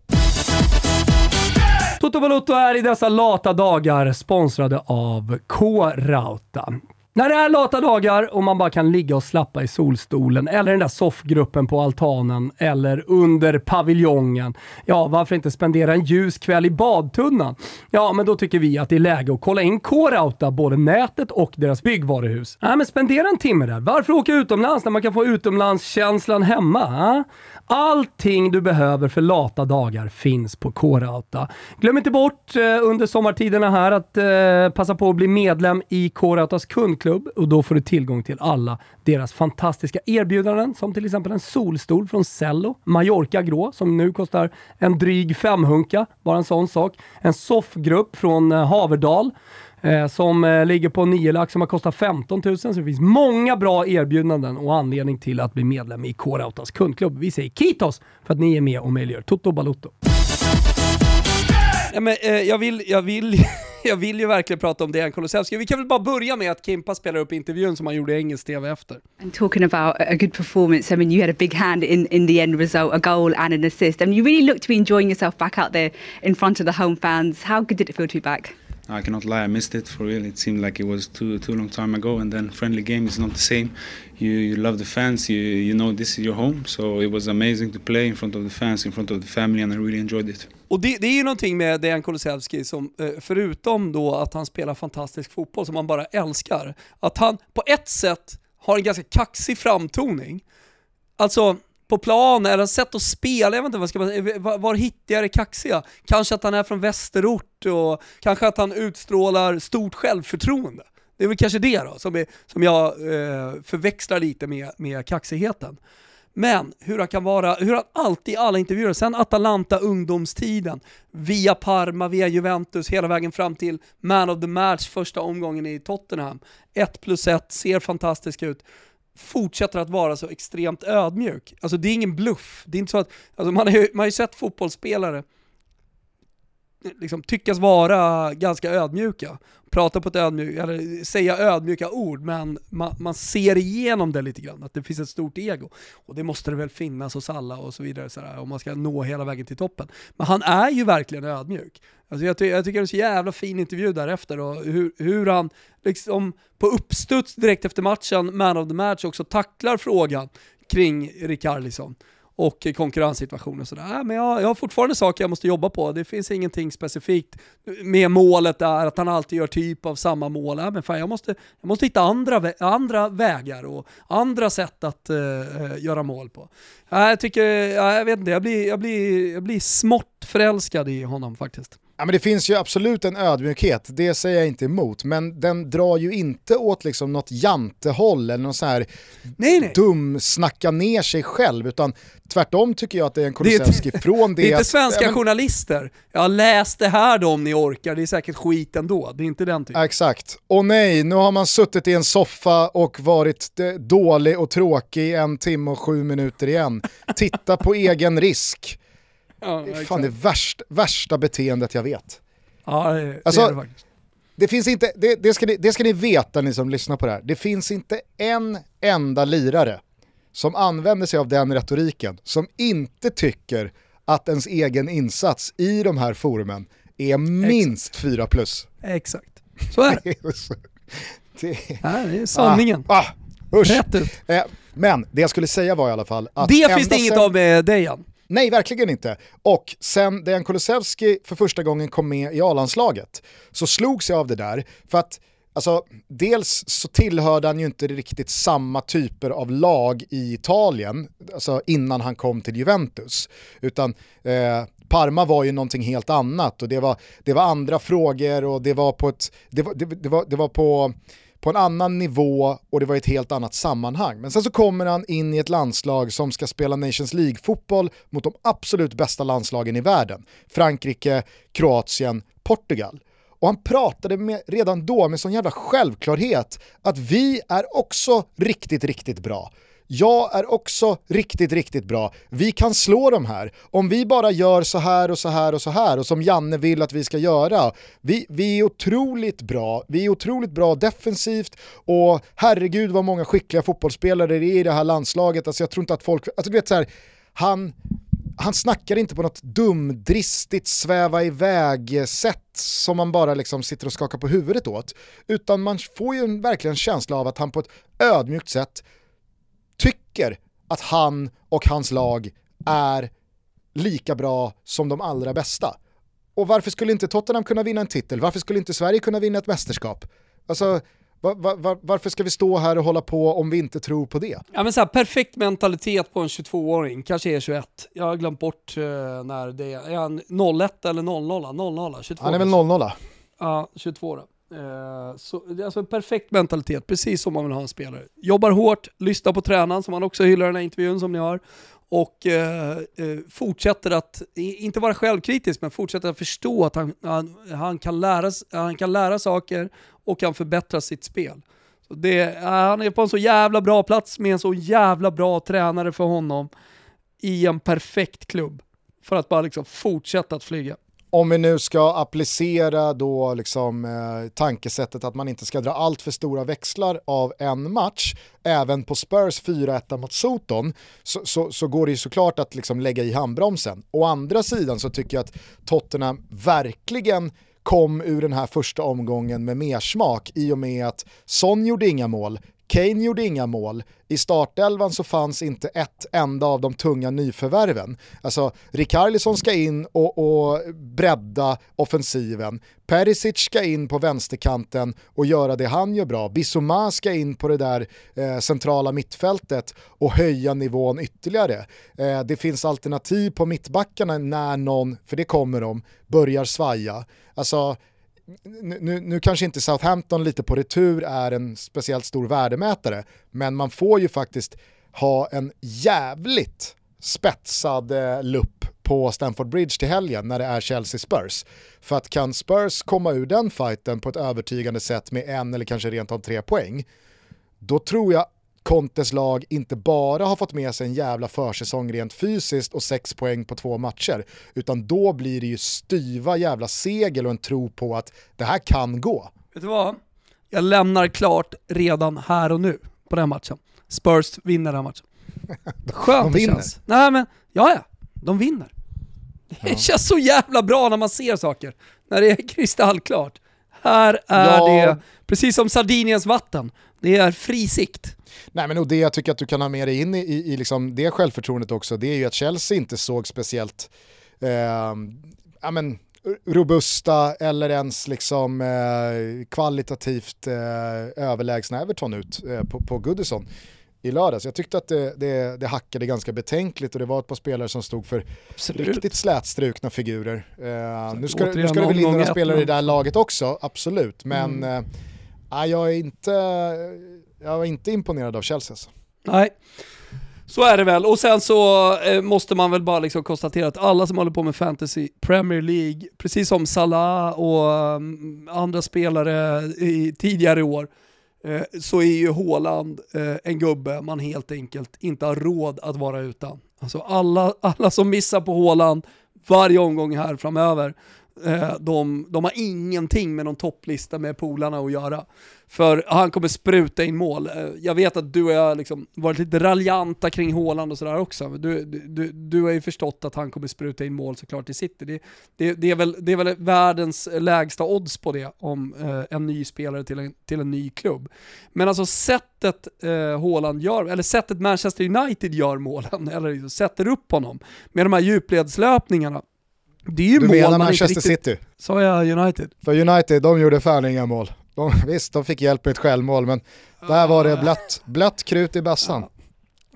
Toto Balotto är i dessa lata dagar sponsrade av K-Rauta. När det är lata dagar och man bara kan ligga och slappa i solstolen eller den där soffgruppen på altanen eller under paviljongen. Ja, varför inte spendera en ljus kväll i badtunnan? Ja, men då tycker vi att det är läge att kolla in K-Rauta, både nätet och deras byggvaruhus. Ja, men spendera en timme där. Varför åka utomlands när man kan få utomlandskänslan hemma? Ha? Allting du behöver för lata dagar finns på K-Rauta. Glöm inte bort eh, under sommartiderna här att eh, passa på att bli medlem i K-Rautas kundklubb och då får du tillgång till alla deras fantastiska erbjudanden som till exempel en solstol från Cello, Mallorca grå som nu kostar en dryg femhunka, bara en sån sak. En soffgrupp från eh, Haverdal som eh, ligger på 9 lax som har kostat 15 000. Så det finns många bra erbjudanden och anledning till att bli medlem i K-Rautas kundklubb. Vi säger Kitos för att ni är med och möjliggör Toto Balotto. Ja, men, eh, jag, vill, jag, vill, jag vill ju verkligen prata om Dejan Kulusevski. Vi kan väl bara börja med att Kimpa spelar upp intervjun som han gjorde i engelsk TV efter. And talking about a good performance, I mean, you had a big hand in, in the end result, a goal and an assist. I mean, you really looked to be enjoying yourself back out there in front of the home fans. How good did it feel to be back? I cannot lie, I missed it for real. It seemed like it was too too long time ago, and then friendly game is not the same. You you love the fans, you you know this is your home, so it was amazing to play in front of the fans, in front of the family, and I really enjoyed it. Och det, det är ju någonting med Dejan Kulusevski som, eh, förutom då att han spelar fantastisk fotboll som man bara älskar, att han på ett sätt har en ganska kaxig framtoning. Alltså, på plan eller sätt att spela, jag vet inte vad ska man säga, var, hittar jag det kaxiga? Kanske att han är från västerort och kanske att han utstrålar stort självförtroende. Det är väl kanske det då som, är, som jag eh, förväxlar lite med, med kaxigheten. Men hur han kan vara, hur han alltid i alla intervjuer, sen Atalanta ungdomstiden, via Parma, via Juventus, hela vägen fram till Man of the Match första omgången i Tottenham. 1 plus 1, ser fantastisk ut fortsätter att vara så extremt ödmjuk. Alltså det är ingen bluff. Det är inte så att, alltså man, har ju, man har ju sett fotbollsspelare liksom tyckas vara ganska ödmjuka, prata på ett ödmjukt, eller säga ödmjuka ord, men man, man, ser igenom det lite grann, att det finns ett stort ego. Och det måste det väl finnas hos alla och så vidare, sådär, om man ska nå hela vägen till toppen. Men han är ju verkligen ödmjuk. Alltså jag, ty jag tycker det är en så jävla fin intervju därefter och hur, hur han liksom på uppstuds direkt efter matchen, man of the match, också tacklar frågan kring Rikarlison och konkurrenssituation och sådär. Men jag, jag har fortfarande saker jag måste jobba på. Det finns ingenting specifikt med målet där, att han alltid gör typ av samma mål. Äh, men fan, jag, måste, jag måste hitta andra, andra vägar och andra sätt att uh, göra mål på. Äh, jag tycker, jag vet inte, jag blir, jag, blir, jag blir smått förälskad i honom faktiskt. Ja, men det finns ju absolut en ödmjukhet, det säger jag inte emot, men den drar ju inte åt liksom något jantehåll eller något så här nej, nej. dum snacka ner sig själv, utan tvärtom tycker jag att det är en Kulusevski från det... Det är inte svenska men, journalister, jag läst det här då om ni orkar, det är säkert skit ändå, det är inte den typen. Exakt, och nej, nu har man suttit i en soffa och varit dålig och tråkig i en timme och sju minuter igen. Titta på egen risk. Ja, det är fan det värsta, värsta beteendet jag vet. Ja, det, det alltså, är det faktiskt. Det finns inte, det, det, ska ni, det ska ni veta ni som lyssnar på det här, det finns inte en enda lirare som använder sig av den retoriken som inte tycker att ens egen insats i de här forumen är minst Exakt. 4 plus. Exakt, så är det. det, ja, det är sanningen. Ah, ah, usch. Rätt ut. Eh, men det jag skulle säga var i alla fall att... Det finns det inget av med Dejan. Nej, verkligen inte. Och sen Dejan Kulusevski för första gången kom med i A-landslaget så slogs jag av det där för att Alltså, dels så tillhörde han ju inte riktigt samma typer av lag i Italien, alltså innan han kom till Juventus. Utan eh, Parma var ju någonting helt annat och det var, det var andra frågor och det var på ett, det var, det, det var, det var på på en annan nivå och det var ett helt annat sammanhang. Men sen så kommer han in i ett landslag som ska spela Nations League-fotboll mot de absolut bästa landslagen i världen. Frankrike, Kroatien, Portugal. Och han pratade med, redan då med sån jävla självklarhet att vi är också riktigt, riktigt bra jag är också riktigt, riktigt bra. Vi kan slå de här. Om vi bara gör så här och så här och så här och som Janne vill att vi ska göra. Vi, vi är otroligt bra. Vi är otroligt bra defensivt och herregud vad många skickliga fotbollsspelare det är i det här landslaget. Alltså jag tror inte att folk, alltså du vet så här, han, han snackar inte på något dumdristigt sväva iväg-sätt som man bara liksom sitter och skakar på huvudet åt. Utan man får ju en, verkligen en känsla av att han på ett ödmjukt sätt tycker att han och hans lag är lika bra som de allra bästa. Och varför skulle inte Tottenham kunna vinna en titel? Varför skulle inte Sverige kunna vinna ett mästerskap? Alltså, var, var, varför ska vi stå här och hålla på om vi inte tror på det? Ja men så här, perfekt mentalitet på en 22-åring, kanske är 21. Jag har glömt bort uh, när det är. Är han 01 eller 00? 00 22 Han är väl 00 Ja, 22 då. Eh, så, det är alltså en perfekt mentalitet, precis som man vill ha en spelare. Jobbar hårt, lyssnar på tränaren som han också hyllar i den här intervjun som ni har och eh, eh fortsätter att, inte vara självkritisk, men fortsätter att förstå att han, han, han, kan, lära, han kan lära saker och kan förbättra sitt spel. Så det, eh, han är på en så jävla bra plats med en så jävla bra tränare för honom i en perfekt klubb. För att bara liksom fortsätta att flyga om vi nu ska applicera då liksom, eh, tankesättet att man inte ska dra allt för stora växlar av en match, även på Spurs 4-1 mot Soton, så, så, så, går det ju såklart att liksom lägga i handbromsen. Å andra sidan så tycker jag att Tottenham verkligen kom ur den här första omgången med mersmak i och med att Son gjorde inga mål, Kane gjorde inga mål, i startelvan så fanns inte ett enda av de tunga nyförvärven. Alltså, Rikarlison ska in och, och bredda offensiven, Perisic ska in på vänsterkanten och göra det han gör bra, Bissouma ska in på det där eh, centrala mittfältet och höja nivån ytterligare. Eh, det finns alternativ på mittbackarna när någon, för det kommer de, börjar svaja. Alltså, nu, nu kanske inte Southampton lite på retur är en speciellt stor värdemätare, men man får ju faktiskt ha en jävligt spetsad eh, lupp på Stamford Bridge till helgen när det är Chelsea Spurs. För att kan Spurs komma ur den fighten på ett övertygande sätt med en eller kanske rent av tre poäng, då tror jag Contes lag inte bara har fått med sig en jävla försäsong rent fysiskt och sex poäng på två matcher, utan då blir det ju styva jävla segel och en tro på att det här kan gå. Vet du vad? Jag lämnar klart redan här och nu på den matchen. Spurs vinner den matchen. Skönt de det känns. Nej men, ja ja, de vinner. Det ja. känns så jävla bra när man ser saker, när det är kristallklart. Här är ja. det, precis som Sardiniens vatten, det är fri sikt. Nej men och det jag tycker att du kan ha med dig in i, i, i liksom det självförtroendet också, det är ju att Chelsea inte såg speciellt eh, ja, men, robusta eller ens liksom, eh, kvalitativt eh, överlägsna Everton ut eh, på, på Goodison i lördags. Jag tyckte att det, det, det, hackade ganska betänkligt och det var ett par spelare som stod för Absolut. riktigt slätstrukna figurer. Eh, nu, ska, nu ska det väl in några spelare i det här laget också, absolut, men mm. Nej, jag är inte jag var inte imponerad av Chelsea. Alltså. Nej. Så är det väl, och sen så eh, måste man väl bara liksom konstatera att alla som håller på med fantasy Premier League, precis som Salah och um, andra spelare i tidigare år, eh, så är ju Haaland eh, en gubbe man helt enkelt inte har råd att vara utan. Alltså alla, alla som missar på Haaland varje omgång här framöver, Eh, de, de har ingenting med någon topplista med polarna att göra. För han kommer spruta in mål. Eh, jag vet att du och jag liksom varit lite raljanta kring Håland och sådär också. Du, du, du har ju förstått att han kommer spruta in mål såklart i City. Det, det, det, är, väl, det är väl världens lägsta odds på det om eh, en ny spelare till en, till en ny klubb. Men alltså sättet eh, Håland gör, eller sättet Manchester United gör målen, eller liksom sätter upp honom med de här djupledslöpningarna, det är ju du mål menar Manchester riktigt... City? Sa jag United? För United, de gjorde fan inga mål. De, visst, de fick hjälp med ett självmål, men där var det blött, blött krut i bassan.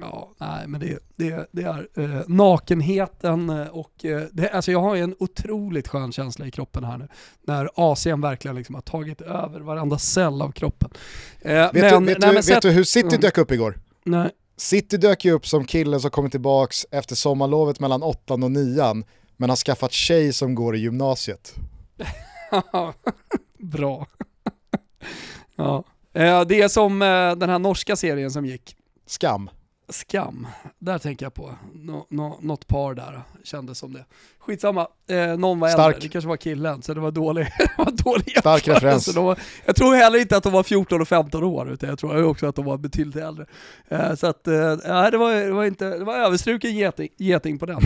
Ja. Nej men det, det, det är eh, nakenheten eh, och eh, det, alltså jag har en otroligt skön känsla i kroppen här nu. När AC'n verkligen liksom har tagit över varenda cell av kroppen. Eh, vet, men, du, vet, nej, du, vet du hur City mm. dök upp igår? Nej. City dök ju upp som killen som kommit tillbaka efter sommarlovet mellan åttan och nian, men har skaffat tjej som går i gymnasiet. Bra. Ja. Eh, det är som eh, den här norska serien som gick. Skam. Skam. Där tänker jag på. Nå, nå, något par där kändes som det. Skitsamma, eh, någon var Stark. äldre, det kanske var killen, så det var dålig, det var dålig Stark referens. Var, jag tror heller inte att de var 14 och 15 år, utan jag tror också att de var betydligt äldre. Eh, så att, eh, det var, det var inte, det var överstruken geting, geting på den.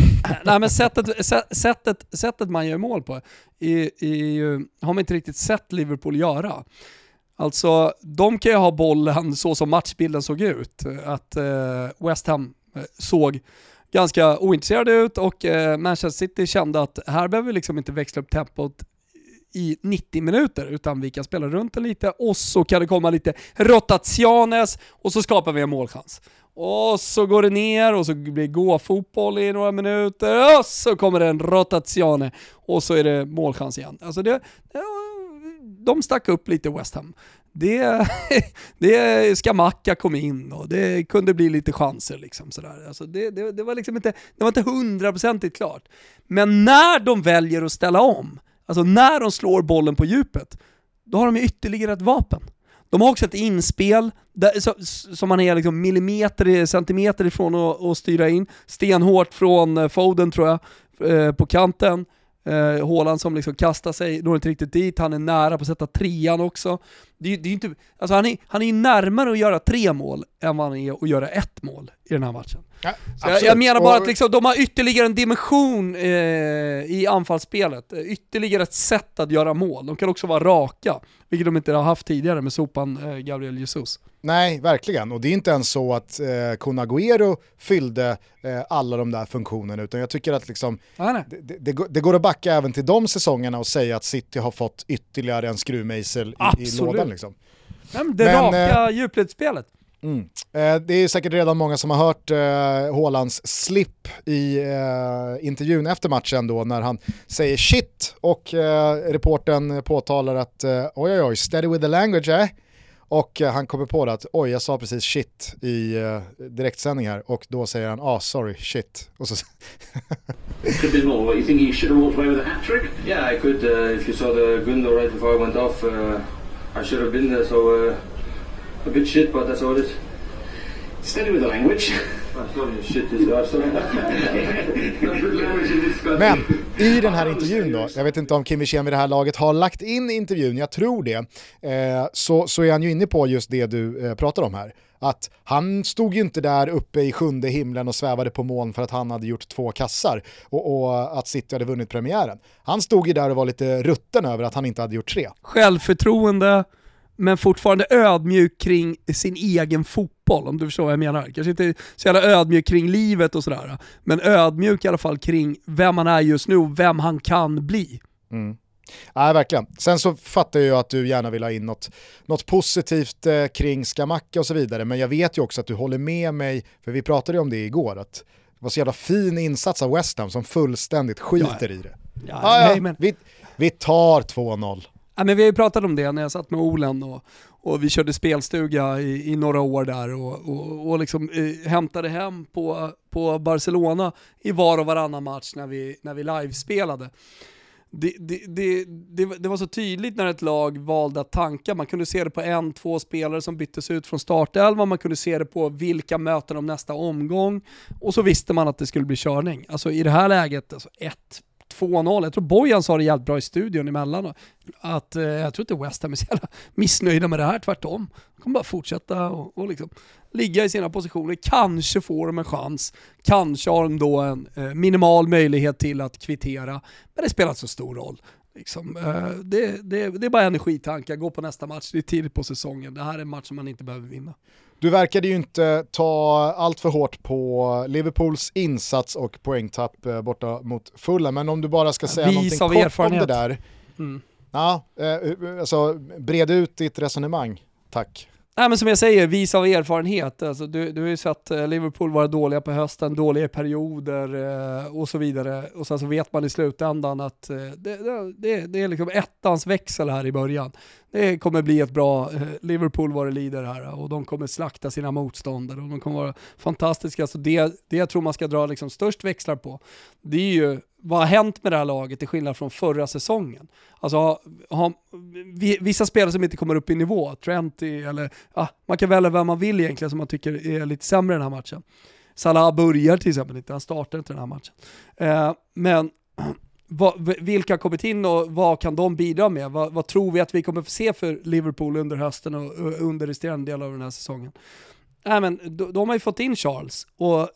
nej men sättet, sä- sättet, sättet man gör mål på är, är, ju- har man inte riktigt sett Liverpool göra. Alltså, de kan ju ha bollen så som matchbilden såg ut. Att eh, West Ham eh, såg ganska ointresserade ut och eh, Manchester City kände att här behöver vi liksom inte växla upp tempot i 90 minuter utan vi kan spela runt den lite och så kan det komma lite rotationes och så skapar vi en målchans. Och så går det ner och så blir det gå-fotboll i några minuter och så kommer det en rotatione och så är det målchans igen. Alltså det, det de stack upp lite West Ham. Det, det Skamacka kom in och det kunde bli lite chanser liksom sådär. Alltså det, det, det var liksom inte, det var inte hundraprocentigt klart. Men när de väljer att ställa om, alltså när de slår bollen på djupet, då har de ju ytterligare ett vapen. De har också ett inspel där, så, som man är liksom millimeter, centimeter ifrån att, att styra in. Stenhårt från eh, Foden tror jag, eh, på kanten. Eh, som liksom kastar sig, når inte riktigt dit, han är nära på att sätta trean också. Det, det är inte, alltså han, är, han är ju närmare att göra tre mål än vad han är att göra ett mål i den här matchen. Ja, jag, menar bara att liksom, de har ytterligare en dimension eh, i anfallsspelet, Eh, ytterligare ett sätt att göra mål. De kan också vara raka, vilket de inte har haft tidigare med sopan eh, Gabriel Jesus. Nej, verkligen. Och det är inte ens så att eh, Kun Agüero fyllde eh, alla de där funktionerna, utan jag tycker att liksom, nej. det, det, det, går- att backa även till de säsongerna och säga att City har fått ytterligare en skruvmejsel i, i lådan. Liksom. Nej, men det Men, raka djupledsspelet. Mm. Eh, det är säkert redan många som har hört eh, Haalands slip i eh, intervjun efter matchen då när han säger shit och eh, reporten påtalar att eh, oj oj oj, steady with the language eh? Och eh, han kommer på det att oj jag sa precis shit i eh, direktsändning här och då säger han ah sorry shit. Och så, Could be more. You think you should have walked away with a hat trick? Yeah, I could. Uh, if you saw the window right before I went off, uh, I should have been there. So uh, a bit shit, but that's all it is. Steady with the language. Men i den här intervjun då, jag vet inte om Kim Wirsén vid det här laget har lagt in intervjun, jag tror det, eh, så, så är han ju inne på just det du eh, pratar om här. Att han stod ju inte där uppe i sjunde himlen och svävade på moln för att han hade gjort två kassar och, och att City hade vunnit premiären. Han stod ju där och var lite rutten över att han inte hade gjort tre. Självförtroende, men fortfarande ödmjuk kring sin egen fotboll, om du förstår vad jag menar. Kanske inte så jävla ödmjuk kring livet och sådär, men ödmjuk i alla fall kring vem han är just nu och vem han kan bli. Nej, verkligen. Sen så fattar jag ju att du gärna vill ha in något, något positivt eh, kring Skamacka och så vidare, men jag vet ju också att du håller med mig, för vi pratade ju om det igår, att det var så jävla fin insats av West Ham som fullständigt skiter i det. Ja, Ah, ja, nej, men, vi, vi tar 2-0 ja, men vi har ju pratat om det när jag satt med Olen och, och vi körde spelstuga i, i några år där och, och, och liksom, eh, hämtade hem på, på Barcelona i var och varannan match när vi, när vi livespelade. Det, det, det, det, det var så tydligt när ett lag valde att tanka. Man kunde se det på en, två spelare som byttes ut från startelvan, man kunde se det på vilka möten om nästa omgång och så visste man att det skulle bli körning. Alltså i det här läget, alltså ett 2-0. Jag tror Bojan sa det jävligt bra i studion emellan. Att eh, jag tror inte West Ham är så jävla missnöjda med det här, tvärtom. De kommer bara fortsätta och, och liksom ligga i sina positioner. Kanske får de en chans. Kanske har de då en eh, minimal möjlighet till att kvittera. Men det spelar inte så stor roll. Liksom, eh, det, det, det är bara energitankar, gå på nästa match, det är tidigt på säsongen. Det här är en match som man inte behöver vinna. Du verkade ju inte ta allt för hårt på Liverpools insats och poängtapp eh, borta mot Fulham, men om du bara ska säga Vis någonting kort om det där. Mm. Ja, eh, alltså bred ut ditt resonemang, tack. Nej men som jag säger, vis av erfarenhet. Alltså, du, du har ju sett eh, Liverpool vara dåliga på hösten, dåliga i perioder eh, och så vidare. Och sen så vet man i slutändan att eh, det, det, det, det är liksom ettans växel här i början. Det kommer bli ett bra eh, Liverpool vad det lider här och de kommer slakta sina motståndare och de kommer vara fantastiska. Så det, det jag tror man ska dra liksom störst växlar på, det är ju vad har hänt med det här laget till skillnad från förra säsongen? Alltså, har, har, vissa spelare som inte kommer upp i nivå, Trent eller ah, man kan välja vem man vill egentligen som man tycker är lite sämre i den här matchen. Salah börjar till exempel inte, han startar inte den här matchen. Eh, men va, vilka har kommit in och vad kan de bidra med? Vad, vad, tror vi att vi kommer få se för Liverpool under hösten och, och under resterande del av den här säsongen? Nej, men, de, de har ju fått in Charles och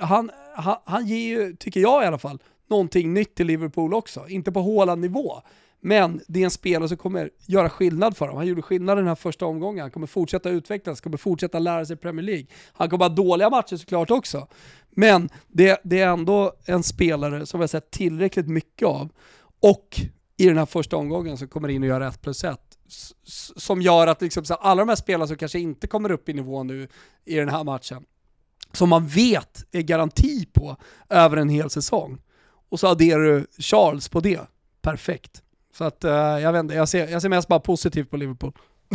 han, han, han ger ju, tycker jag i alla fall, någonting nytt till Liverpool också. Inte på Haaland-nivå, men det är en spelare som kommer göra skillnad för dem. Han gjorde skillnad den här första omgången, han kommer fortsätta utvecklas, kommer fortsätta lära sig Premier League. Han kommer ha dåliga matcher såklart också. Men det, det är ändå en spelare som vi har sett tillräckligt mycket av. Och i den här första omgången så kommer in och gör 1 plus 1. Som gör att liksom, så alla de här spelarna som kanske inte kommer upp i nivå nu i den här matchen, som man vet är garanti på över en hel säsong. Och så adderar du Charles på det. Perfekt. Så att uh, jag vet inte, jag ser, jag ser mest bara positivt på Liverpool.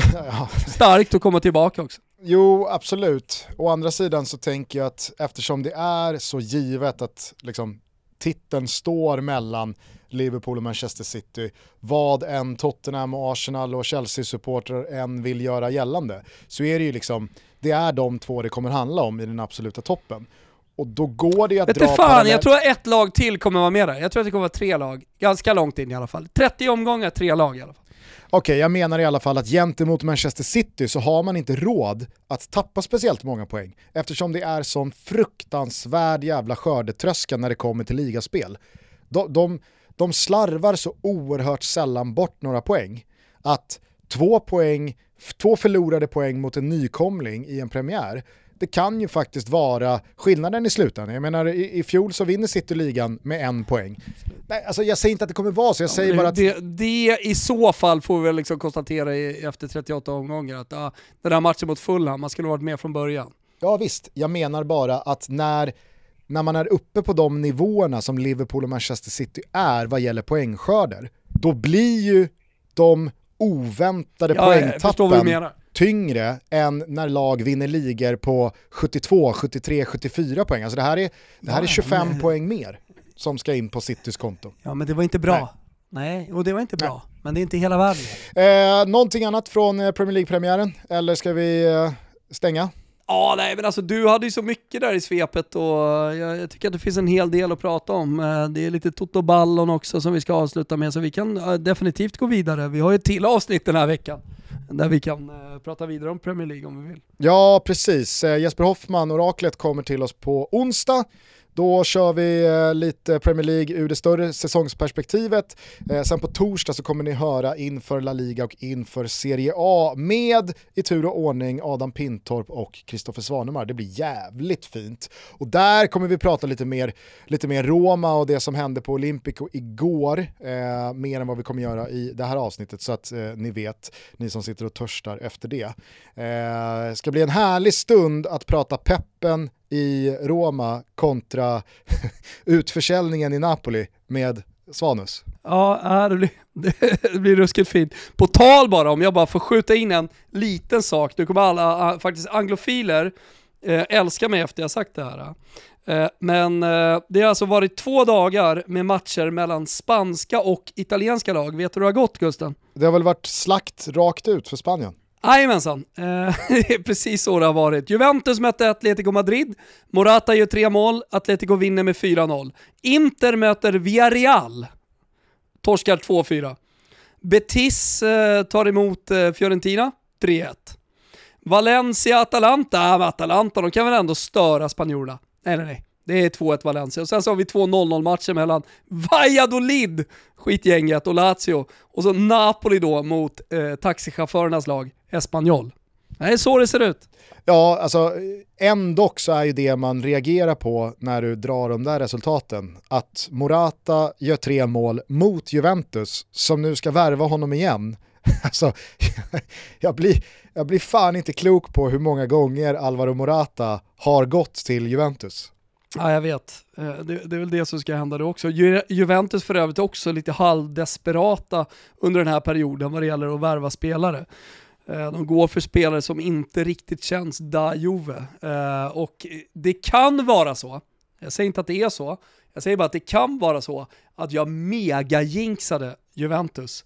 Starkt att komma tillbaka också. Jo, absolut. Å andra sidan så tänker jag att eftersom det är så givet att liksom, titeln står mellan Liverpool och Manchester City, vad en Tottenham, Arsenal och Chelsea-supportrar än vill göra gällande, så är det ju liksom, det är de två det kommer handla om i den absoluta toppen. Och då går det att Vet dra fan, parallell... jag tror att ett lag till kommer vara med där. Jag tror att det kommer vara tre lag, ganska långt in i alla fall. 30 omgångar, tre lag i alla fall. Okej, okay, jag menar i alla fall att gentemot Manchester City så har man inte råd att tappa speciellt många poäng eftersom det är sån fruktansvärd jävla skördetröska när det kommer till ligaspel. De, de, de slarvar så oerhört sällan bort några poäng att två poäng, två förlorade poäng mot en nykomling i en premiär det kan ju faktiskt vara skillnaden i slutändan. Jag menar i, i fjol så vinner City ligan med en poäng. Nej, alltså jag säger inte att det kommer vara så, jag säger ja, bara att... Det, det, i så fall får vi väl liksom konstatera i, efter 38 omgångar att ah, den här matchen mot Fulham, man skulle ha varit med från början. Ja visst, jag menar bara att när, när man är uppe på de nivåerna som Liverpool och Manchester City är vad gäller poängskörder, då blir ju de oväntade ja, poängtappen tyngre än när lag vinner ligor på 72, 73, 74 poäng. Alltså det här är, det här är 25 men... poäng mer som ska in på Citys konto. Ja men det var inte bra. Nej, Nej och det var inte bra. Nej. Men det är inte hela världen. Eh, någonting annat från eh, Premier League-premiären? Eller ska vi eh, stänga? Ja, nej men alltså du hade ju så mycket där i svepet och jag, jag, tycker att det finns en hel del att prata om. Eh, det är lite Toto Ballon också som vi ska avsluta med så vi kan eh, definitivt gå vidare. Vi har ju ett till avsnitt den här veckan där vi kan eh, prata vidare om Premier League om vi vill. Ja, precis. Jesper Hoffman, oraklet, kommer till oss på onsdag. Då kör vi eh, lite Premier League ur det större säsongsperspektivet. Eh, sen på torsdag så kommer ni höra inför La Liga och inför Serie A med i tur och ordning Adam Pintorp och Kristoffer Svanemar. Det blir jävligt fint. Och där kommer vi prata lite mer, lite mer Roma och det som hände på Olympico igår, eh, mer än vad vi kommer göra i det här avsnittet så att eh, ni vet, ni som sitter och törstar efter det. Eh, ska bli en härlig stund att prata peppen i Roma kontra utförsäljningen i Napoli med Svanus. Ja, det blir, det blir ruskigt fint. På tal bara, om jag bara får skjuta in en liten sak, nu kommer alla faktiskt anglofiler eh, älska mig efter jag sagt det här. Men det har alltså varit två dagar med matcher mellan spanska och italienska lag. Vet du hur det har gått Gusten? Det har väl varit slakt rakt ut för Spanien? Jajamensan, eh, det är precis så det har varit. Juventus mötte Atletico Madrid, Morata gör tre mål, Atletico vinner med 4-0. Inter möter Villarreal, torskar 2-4. Betis eh, tar emot eh, Fiorentina, 3-1. Valencia-Atalanta, äh, Atalanta de kan väl ändå störa spanjorerna? Nej nej nej. Det är 2-1 Valencia. Och sen så har vi två 0-0 matcher mellan Valladolid, skitgänget, och Lazio. Och så Napoli då mot eh, taxichaufförernas lag, Espanyol. Det är så det ser ut. Ja, alltså ändå så är ju det man reagerar på när du drar de där resultaten, att Morata gör tre mål mot Juventus, som nu ska värva honom igen. Alltså, jag blir, jag blir fan inte klok på hur många gånger Alvaro Morata har gått till Juventus. Ja, jag vet. Eh, det, det, är väl det som ska hända då också. Ju, Juventus för övrigt också lite halvdesperata under den här perioden vad det gäller att värva spelare. Eh, de går för spelare som inte riktigt känns da Juve. Eh, och det kan vara så, Jag säger inte att det är så, jag säger bara att det kan vara så att jag mega-jinxade Juventus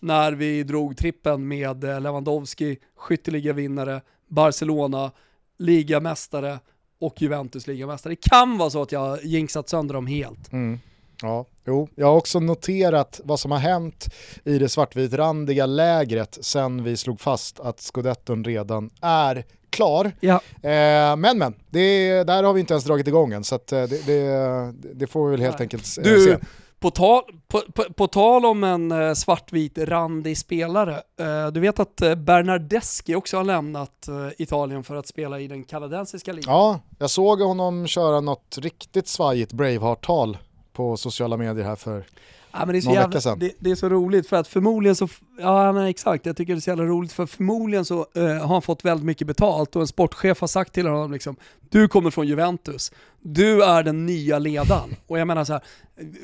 när vi drog trippen med eh, Lewandowski, skytteligavinnare, Barcelona, ligamästare och Juventus ligamästare. Det kan vara så att jag har jinxat sönder dem helt. Mm. Ja, jo. Jag har också noterat vad som har hänt i det svartvitrandiga lägret sen vi slog fast att scudetton redan är klar. Ja. Eh, men men, det, där har vi inte ens dragit igång än så att, eh, det, det, det, får vi väl helt Nej. enkelt eh, Du, se. på tal, på, på, på tal om en eh, svartvit randig spelare, eh, du vet att eh, Bernardeschi också har lämnat eh, Italien för att spela i den kanadensiska ligan. Ja, jag såg honom köra något riktigt svajigt Braveheart-tal på sociala medier här för Ja, men det, är Någon jävla, vecka sedan. det, det är så roligt för att förmodligen så, ja men exakt, jag tycker det är så jävla roligt för förmodligen så eh, har han fått väldigt mycket betalt och en sportchef har sagt till honom liksom, du kommer från Juventus, du är den nya ledaren. Och jag menar så här,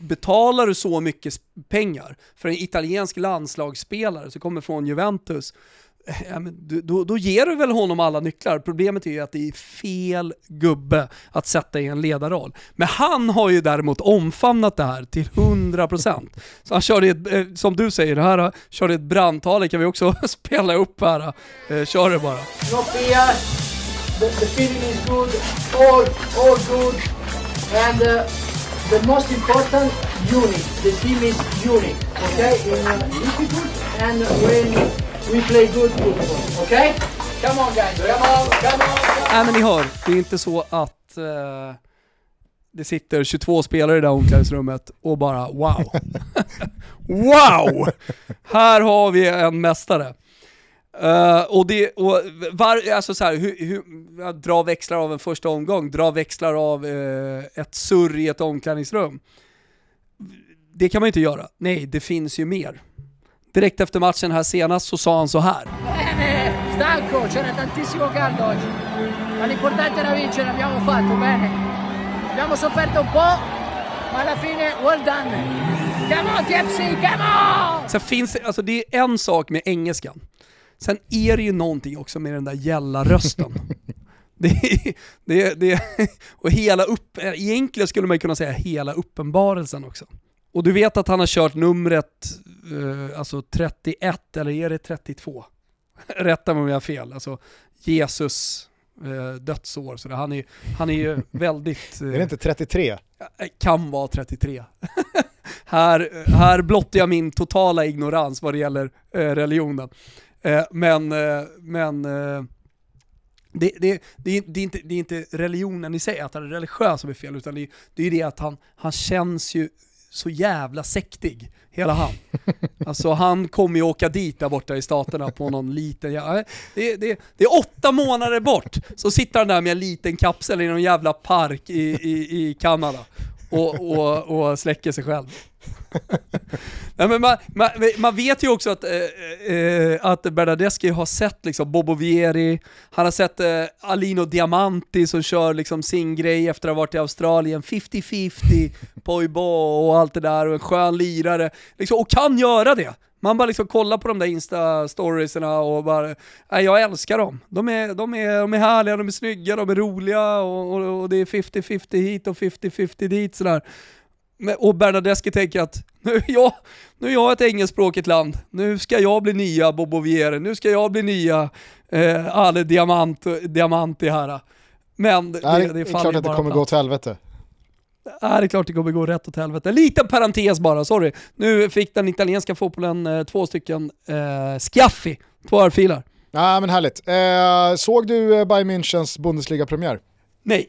betalar du så mycket pengar för en italiensk landslagsspelare som kommer från Juventus, Ja, men då, då ger du väl honom alla nycklar. Problemet är ju att det är fel gubbe att sätta i en ledarroll. Men han har ju däremot omfamnat det här till 100%. Så han körde ett, eh, som du säger, det här eh, körde ett brandtal, det kan vi också spela upp här. Eh, kör det bara. The, the feeling is good. All, all good. And uh, the most important, unit. The team is unit. Okay, in uh, difficult and when we play good football. Okay, come on guys, come on, come on. Come on. Nej men ni hör, det är inte så att uh, det sitter 22 spelare i det här omklädningsrummet och bara wow. wow! Här har vi en mästare. Uh, och det, och var, alltså så här, hur, hur, dra växlar av en första omgång, dra växlar av uh, ett surr i ett omklädningsrum. Det kan man ju inte göra. Nej, det finns ju mer. Direkt efter matchen här senast så sa han så här. Bene, stanco, c'era tantissimo caldo oggi. Ma l'importante era vincere, l'abbiamo fatto bene. Abbiamo sofferto un po', ma alla fine well done. Come on TFC, come on! Sen finns det, alltså det är en sak med engelskan. Sen är det ju någonting också med den där gälla rösten. Det, är- det, det, och hela upp, egentligen skulle man kunna säga hela uppenbarelsen också. Och du vet att han har kört numret, eh, alltså 31, eller är det 32? Rätta mig om jag har fel. Alltså Jesus eh, dödsår. Så det, han, är, han är ju väldigt... eh, Är det inte 33? Eh, Kan vara 33. här, här blottar jag min totala ignorans vad det gäller eh, religionen. Eh, men men det, det, det, är, det, är inte, det är inte religionen i sig, att han är religiös som är fel, utan det det är det att han, han känns ju så jävla sektig, hela han. Alltså han kommer ju åka dit där borta i staterna på någon liten, ja, det, det, det är åtta månader bort, så sitter han där med en liten kapsel i någon jävla park i, i, i Kanada och, och, och släcker sig själv. Nej, men man, man, man vet ju också att, eh, eh, att Bernadeschi har sett liksom Bobo Vieri, han har sett eh, Alino Diamanti som kör liksom sin grej efter att ha varit i Australien, 50-50, Poibo och allt det där och en skön lirare, liksom, och kan göra det. Man bara liksom kollar på de där Insta-storiesarna och bara, nej jag älskar dem. De är, de, är, de är härliga, de är snygga, de är roliga och, och, och det är 50-50 hit och 50-50 dit sådär. Men, och Bernadeschi tänker att nu är, jag, nu är jag ett engelskspråkigt land, nu ska jag bli nya Bobo Vieri, nu ska jag bli nya eh, Ale Diamant, Diamanti här. Men det, Nej, det, det är faller klart att det kommer platt. gå åt helvete. Ja, det är klart det kommer gå rätt åt helvete. En liten parentes bara, sorry. Nu fick den italienska fotbollen eh, två stycken eh, Schiaffi, två örfilar. Ja men härligt. Eh, såg du eh, Bayern Münchens Bundesliga-premiär? Nej.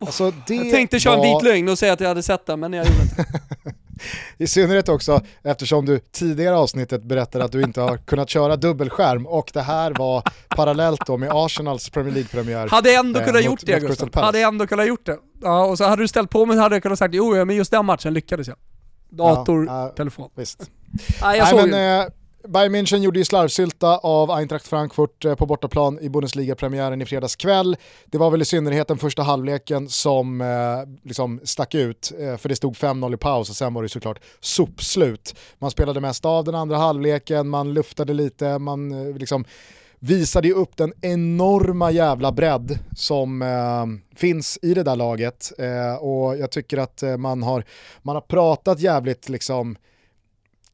Alltså, Jag tänkte köra en var- vit lögn och säga att jag hade sett den, men jag gjorde inte. I synnerhet också eftersom du tidigare avsnittet berättade att du inte har kunnat köra dubbelskärm och det här var parallellt då med Arsenals Premier League-premiär. Hade ändå eh, kunnat mot- gjort det Gustav. Hade ändå kunnat gjort det. Ja, och så hade du ställt på mig hade jag kunnat sagt jo, men just den matchen lyckades jag. Dator, Ja, ja, telefon. Visst. Nej, jag Nej, såg men, ju. eh, Bayern München gjorde ju slarvsylta av Eintracht Frankfurt eh, på bortaplan i Bundesliga-premiären i fredags kväll. Det var väl i synnerhet den första halvleken som eh, liksom stack ut, eh, för det stod 5-0 i paus och sen var det såklart sopslut. Man spelade mest av den andra halvleken, man luftade lite, man eh, liksom visade ju upp den enorma jävla bredd som eh, finns i det där laget. Eh, och jag tycker att eh, man, har, man har pratat jävligt liksom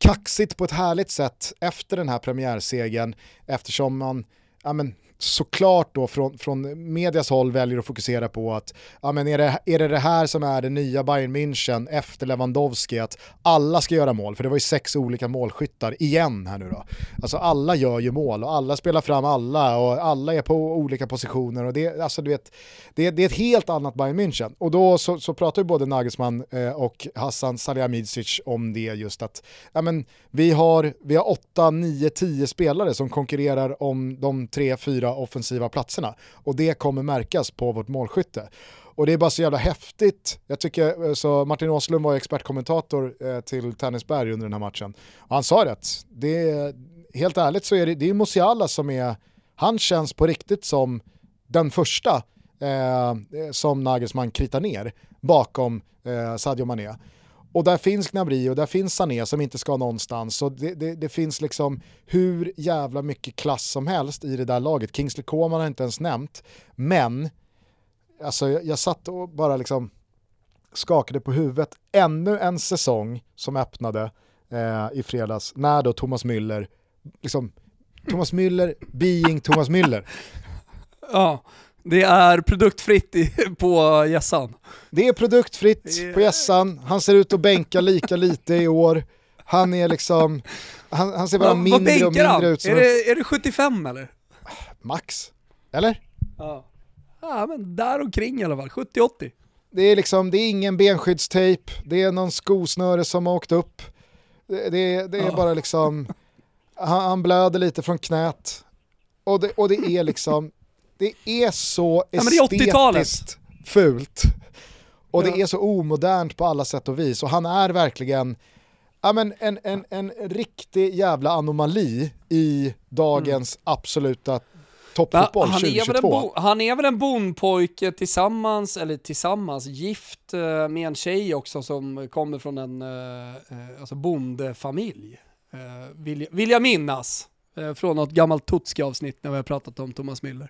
kaxigt på ett härligt sätt efter den här premiärsegern eftersom man ja, men, såklart då från, från medias håll väljer att fokusera på att ja, men är, det, är det det här som är det nya Bayern München efter Lewandowski, att alla ska göra mål, för det var ju sex olika målskyttar igen här nu då. Alltså alla gör ju mål och alla spelar fram alla och alla är på olika positioner och det, alltså, du vet, det, det är ett helt annat Bayern München. Och då så, så pratar ju både Nagelsmann eh, och Hassan Salihamidzic om det just att ja, men, vi har, vi har 8, 9, 10 spelare som konkurrerar om de 3, 4 offensiva platserna. Och det kommer märkas på vårt målskytte. Och det är bara så jävla häftigt. Jag tycker, eh, så Martin Åslund var expertkommentator eh, till Tennisberg under den här matchen. Och han sa rätt, det är, helt ärligt så är det, det är Musiala som är, han känns på riktigt som den första eh, eh som Nagelsmann kritar ner bakom eh, Sadio Mané. Och där finns Gnabry och där finns Sané som inte ska någonstans. Och det, det, det, finns liksom hur jävla mycket klass som helst i det där laget. Kingsley Coman har inte ens nämnt. Men, alltså jag, jag satt och bara liksom skakade på huvudet. Ännu en säsong som öppnade eh, i fredags när då Thomas Müller, liksom, Thomas Müller being Thomas Müller. Ja, det är produktfritt i, på gässan. Det är produktfritt på gässan, han ser ut att bänka lika lite i år. Han är liksom, han, han ser bara mindre och mindre han? ut som är det, är det 75 eller? max. Eller? Ja. Ja men där omkring i alla fall, 70-80. Det är liksom, det är ingen benskyddstejp, det är någon skosnöre som har åkt upp. Det, det, det är Ja. bara liksom, han, han blöder lite från knät. Och det, och det är liksom, det är så Ja, men det är 80-talet. estetiskt fult. Och Ja. det är så omodernt på alla sätt och vis. Och han är verkligen ja, men en, en, en riktig jävla anomali i dagens absoluta toppfotboll han, är väl en 2022. bo, han är väl en bondpojke tillsammans, eller tillsammans, gift eh, med en tjej också som kommer från en eh, eh, alltså bondefamilj. Eh, vill, vill jag minnas. Från något gammalt Tutski-avsnitt när vi har pratat om Thomas Müller.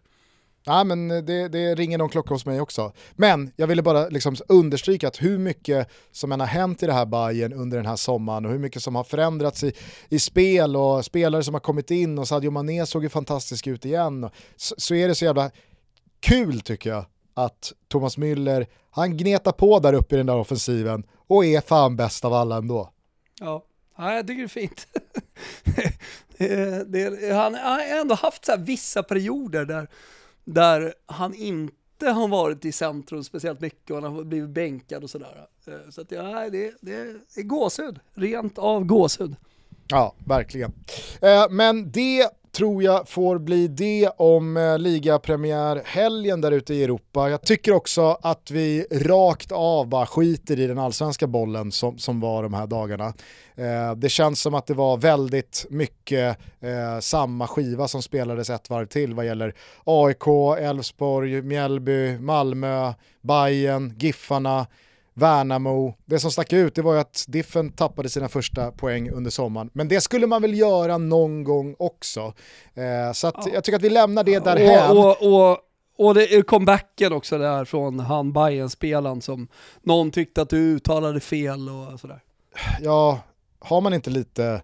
Ja, men det, det ringer någon klocka hos mig också. Men jag ville bara liksom understryka att hur mycket som än har hänt i det här Bayern under den här sommaren och hur mycket som har förändrats i, i spel och spelare som har kommit in och Sadio Mané såg ju fantastisk ut igen. Och så, så är det så jävla kul tycker jag att Thomas Müller, han gnetar på där uppe i den där offensiven och är fan bäst av alla ändå. Ja, ja jag tycker det är fint. det, det, han han har ändå haft så här vissa perioder där, där han inte har varit i centrum speciellt mycket och han har blivit bänkad och sådär. Eh, så att ja, det, det är gåshud, rent av gåshud. Ja, verkligen. Eh, men det tror jag får bli det om eh, ligapremiärhelgen där ute i Europa. Jag tycker också att vi rakt av bara skiter i den allsvenska bollen som, som var de här dagarna. Eh, det känns som att det var väldigt mycket eh, samma skiva som spelades ett varv till vad gäller AIK, Elfsborg, Mjällby, Malmö, Bayern, Giffarna, Värnamo. Det som stack ut det var ju att Diffen tappade sina första poäng under sommaren. Men det skulle man väl göra någon gång också. Eh, så att jag tycker att vi lämnar det därhän. Och, och, och, och det är comebacken också där från han bayern spelaren som någon tyckte att du uttalade fel och sådär. Ja, har man inte lite,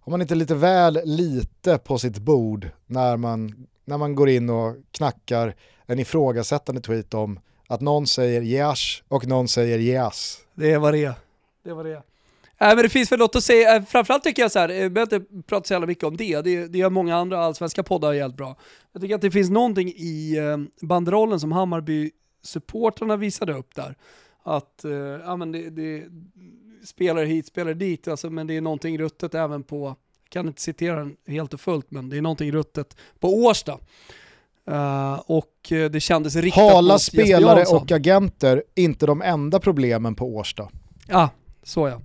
har man inte lite väl lite på sitt bord när man, när man går in och knackar en ifrågasättande tweet om att någon säger yes och någon säger yes. Det var det. Det var det. Äh, men det finns väl något att säga, äh, framförallt tycker jag så här, jag behöver inte prata så jävla mycket om det, det, det gör många andra allsvenska poddar jävligt bra. Jag tycker att det finns någonting i eh, banderollen som Hammarby-supportrarna visade upp där. Att, eh, ja men det, det spelare hit, spelare dit, alltså, men det är någonting ruttet även på, jag kan inte citera den helt och fullt, men det är någonting ruttet på Årsta. Eh, och eh, det kändes riktat Hala mot spelare och agenter, inte de enda problemen på Årsta. Ja, så ja.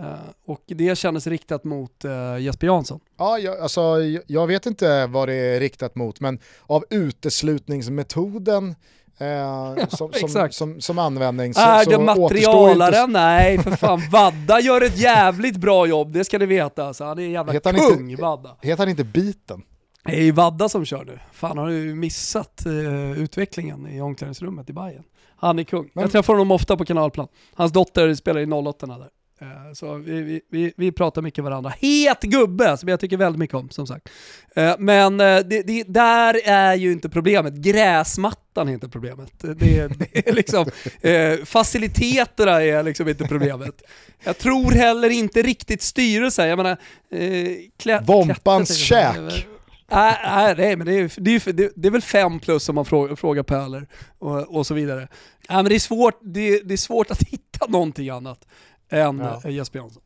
Eh, och det kändes riktat mot uh, Jesper Jansson. Ja, jag, alltså, jag- vet inte vad det är riktat mot, men av uteslutningsmetoden eh, som, som, som, som användning så, är det materialaren? Nej, för fan. Vadda gör ett jävligt bra jobb, det ska ni veta. Alltså, han är en jävla Heter kung, inte- Vadda. Heter han inte Biten? Det är ju Vadda som kör nu. Fan har du missat uh, utvecklingen i omklädningsrummet i Bayern. Han är kung. Men... Jag träffar honom ofta på kanalplan. Hans dotter spelar i 08 där. Uh, så vi, vi, vi, vi, pratar mycket varandra. Het gubbe som jag tycker väldigt mycket om som sagt. Uh, men det, det, där är ju inte problemet. Gräsmattan är inte problemet. Det, det är liksom, faciliteterna är liksom inte problemet. Jag tror heller inte riktigt styrelsen. Jag menar... Klä, Vompans käk. Nej, nej, men det är, det, är, det är väl fem plus om man frågar, frågar Pöler och, och så vidare. Nej, men det, är svårt, det, det är svårt att hitta någonting annat än ja. Jesper Jansson.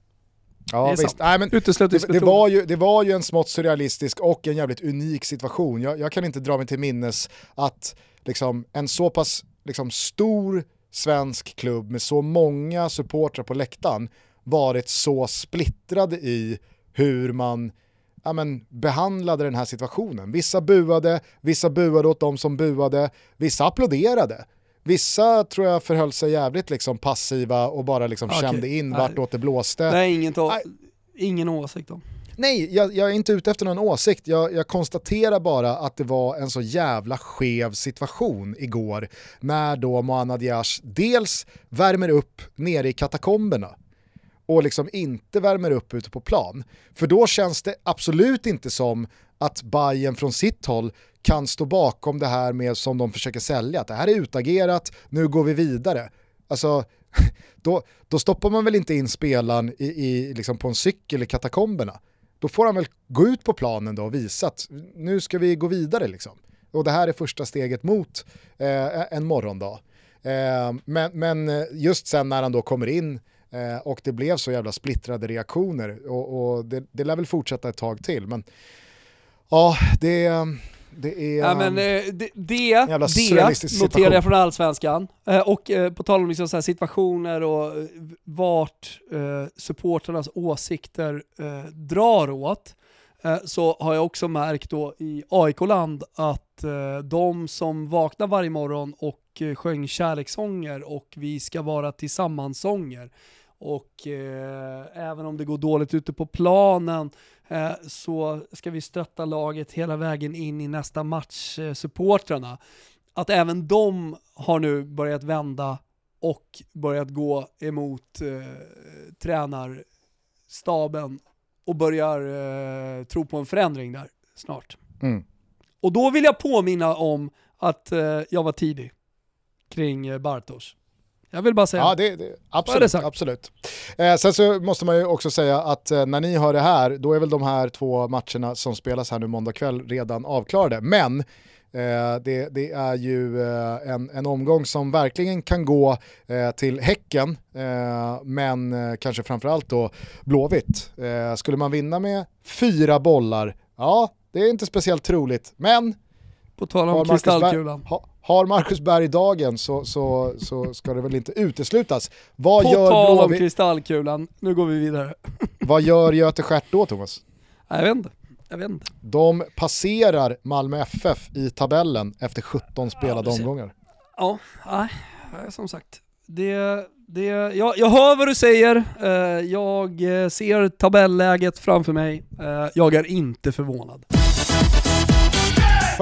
Ja visst, Nej, men det, det, var ju, det var ju en smått surrealistisk och en jävligt unik situation. Jag, jag kan inte dra mig till minnes att liksom, en så pass liksom, stor svensk klubb med så många supportrar på läktaren varit så splittrad i hur man ja, men, behandlade den här situationen. Vissa buade, vissa buade åt de som buade, vissa applåderade. Vissa tror jag förhöll sig jävligt liksom passiva och bara liksom okay. kände in vartåt det blåste. Nej, ingen, Nej. ingen åsikt om. Nej, jag, jag, är inte ute efter någon åsikt. Jag, jag, konstaterar bara att det var en så jävla skev situation igår när då Moana Diash dels värmer upp nere i katakomberna och liksom inte värmer upp ute på plan. För då känns det absolut inte som att Bayern från sitt håll kan stå bakom det här med som de försöker sälja, att det här är utagerat, nu går vi vidare. Alltså, då, då stoppar man väl inte in spelaren i, i, liksom på en cykel i katakomberna. Då får han väl gå ut på planen då och visa att nu ska vi gå vidare liksom. Och det här är första steget mot eh, en morgondag. Eh, men, men eh, just sen när han då kommer in Eh, och det blev så jävla splittrade reaktioner och, och det, det lär väl fortsätta ett tag till. Men ja, det, det är ja, men, eh, det, det, det noterar jag från allsvenskan. Eh, och eh, på tal om liksom så här situationer och eh, vart eh, supporternas åsikter eh, drar åt, eh, så har jag också märkt då i AIK-land att de som vaknar varje morgon och sjöng kärlekssånger och vi ska vara tillsammans-sånger och eh, även om det går dåligt ute på planen eh, så ska vi stötta laget hela vägen in i nästa match, eh, supportrarna. Att även de har nu börjat vända och börjat gå emot eh, tränarstaben och börjar eh, tro på en förändring där snart. Mm. Och då vill jag påminna om att eh, jag var tidig kring eh, Bartosz. Jag vill bara säga ja, det. det absolut. Det absolut. Eh, sen så måste man ju också säga att eh, när ni hör det här, då är väl de här två matcherna som spelas här nu måndag kväll redan avklarade. Men eh, det, det, är ju eh, en, en omgång som verkligen kan gå eh, till Häcken, eh, men kanske framförallt då Blåvitt. skulle man vinna med fyra bollar, ja, det är inte speciellt troligt, men på tal om kristallkulan. Ha, har Marcus Berg dagen så, så, så ska det väl inte uteslutas. Vad På gör tal om kristallkulan, nu går vi vidare. Vad gör Göte Stjärt då Thomas? Jag vet inte. Jag vet inte. De passerar Malmö FF i tabellen efter 17 spelade ja, omgångar. Ja, nej, som sagt. Det, det, jag, jag hör vad du säger, eh, jag eh, ser tabelläget framför mig, eh, jag är inte förvånad.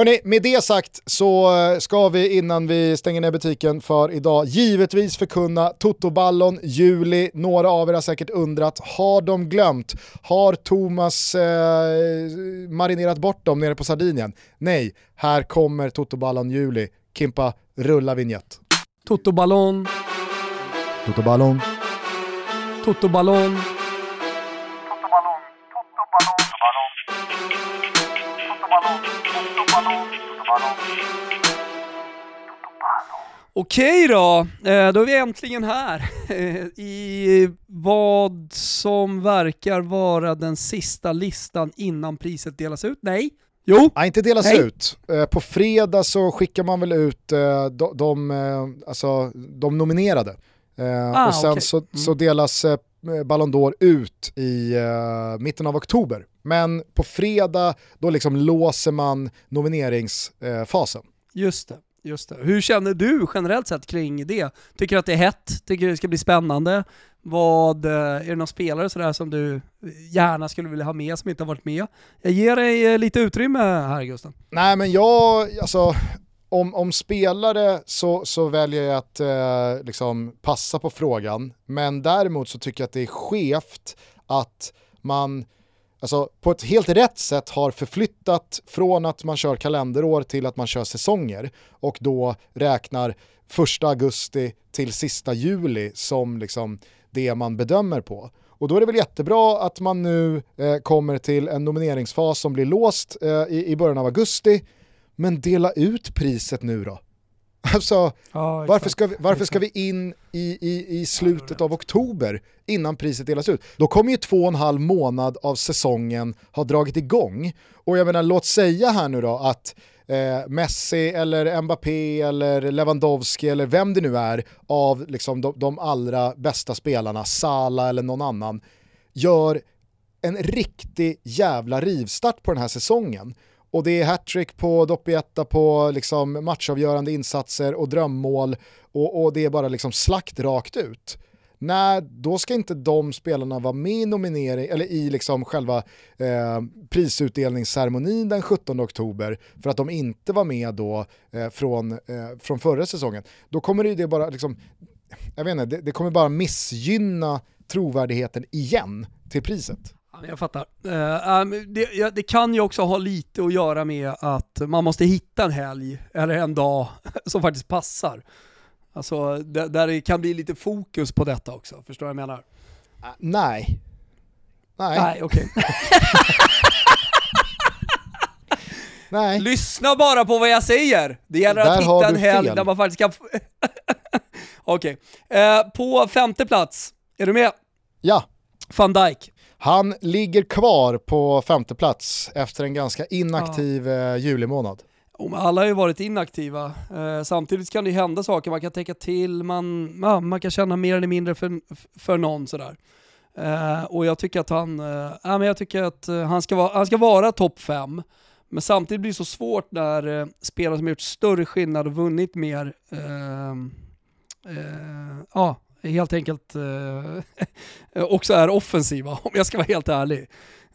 Hörrni, med det sagt så eh, ska vi innan vi stänger ner butiken för idag givetvis förkunna Totoballon juli. Några av er har säkert undrat, har de glömt? Har Thomas eh, marinerat bort dem nere på Sardinien? Nej, här kommer Totoballon juli. Kimpa, rulla vignett. Totoballon. Totoballon. Totoballon. Okej då, eh, då är vi äntligen här i vad som verkar vara den sista listan innan priset delas ut. Nej, Jo. Nej, inte delas Nej. ut. Eh, på fredag så skickar man väl ut eh, de, de, alltså, de nominerade. Ah, och sen okay. så, mm. så, delas Ballon d'Or ut i mitten av oktober. Men på fredag då liksom låser man nomineringsfasen. Just det. Just det. Hur känner du generellt sett kring det? Tycker du att det är hett? Tycker du det ska bli spännande? Vad, eh, är det någon spelare sådär som du gärna skulle vilja ha med som inte har varit med? Jag ger dig eh, lite utrymme här Gusten. Nej men jag, alltså om, om spelare så, så väljer jag att eh, liksom passa på frågan. Men däremot så tycker jag att det är skevt att man alltså, på ett helt rätt sätt har förflyttat från att man kör kalenderår till att man kör säsonger och då räknar första augusti till sista juli som liksom det man bedömer på. Och då är det väl jättebra att man nu eh, kommer till en nomineringsfas som blir låst eh, i, i början av augusti, men dela ut priset nu då. Alltså, Ja, varför ska, vi, varför ska vi in i, i, i slutet av oktober innan priset delas ut? Då kommer ju två och en halv månad av säsongen ha dragit igång. Och jag menar, låt säga här nu då att eh, Messi eller Mbappé eller Lewandowski eller vem det nu är av liksom de, de allra bästa spelarna, Sala eller någon annan, gör en riktig jävla rivstart på den här säsongen. Och det är hattrick på Doppietta på liksom matchavgörande insatser och drömmål och, och det är bara liksom slakt rakt ut. Nej, då ska inte de spelarna vara med i nominering, eller i liksom själva eh, prisutdelningsceremonin den 17 oktober för att de inte var med då eh, från, eh, från förra säsongen. Då kommer det, det bara liksom, jag vet inte, det, det kommer bara missgynna trovärdigheten igen till priset. Jag fattar. Eh, det, kan ju också ha lite att göra med att man måste hitta en helg eller en dag som faktiskt passar. Alltså där, det kan bli lite fokus på detta också, förstår du vad jag menar? Nej. Nej. Nej, okej. Nej. Lyssna bara på vad jag säger! Det gäller Där att hitta en helg fel. där man faktiskt kan... Okej. Eh, på femte plats, är du med? Ja, Van Dijk. Han ligger kvar på femte plats efter en ganska inaktiv eh, juli månad. Oh, men alla har ju varit inaktiva. Eh, samtidigt kan det hända saker, man kan tänka till, man, ja, man kan känna mer eller mindre för, för någon sådär. Eh, och jag tycker att han, eh, ja, men jag tycker att eh, han ska vara, han ska vara topp fem. Men samtidigt blir det så svårt när eh, spelare som har gjort större skillnad och vunnit mer, eh, eh, ja, helt enkelt eh, också är offensiva om jag ska vara helt ärlig.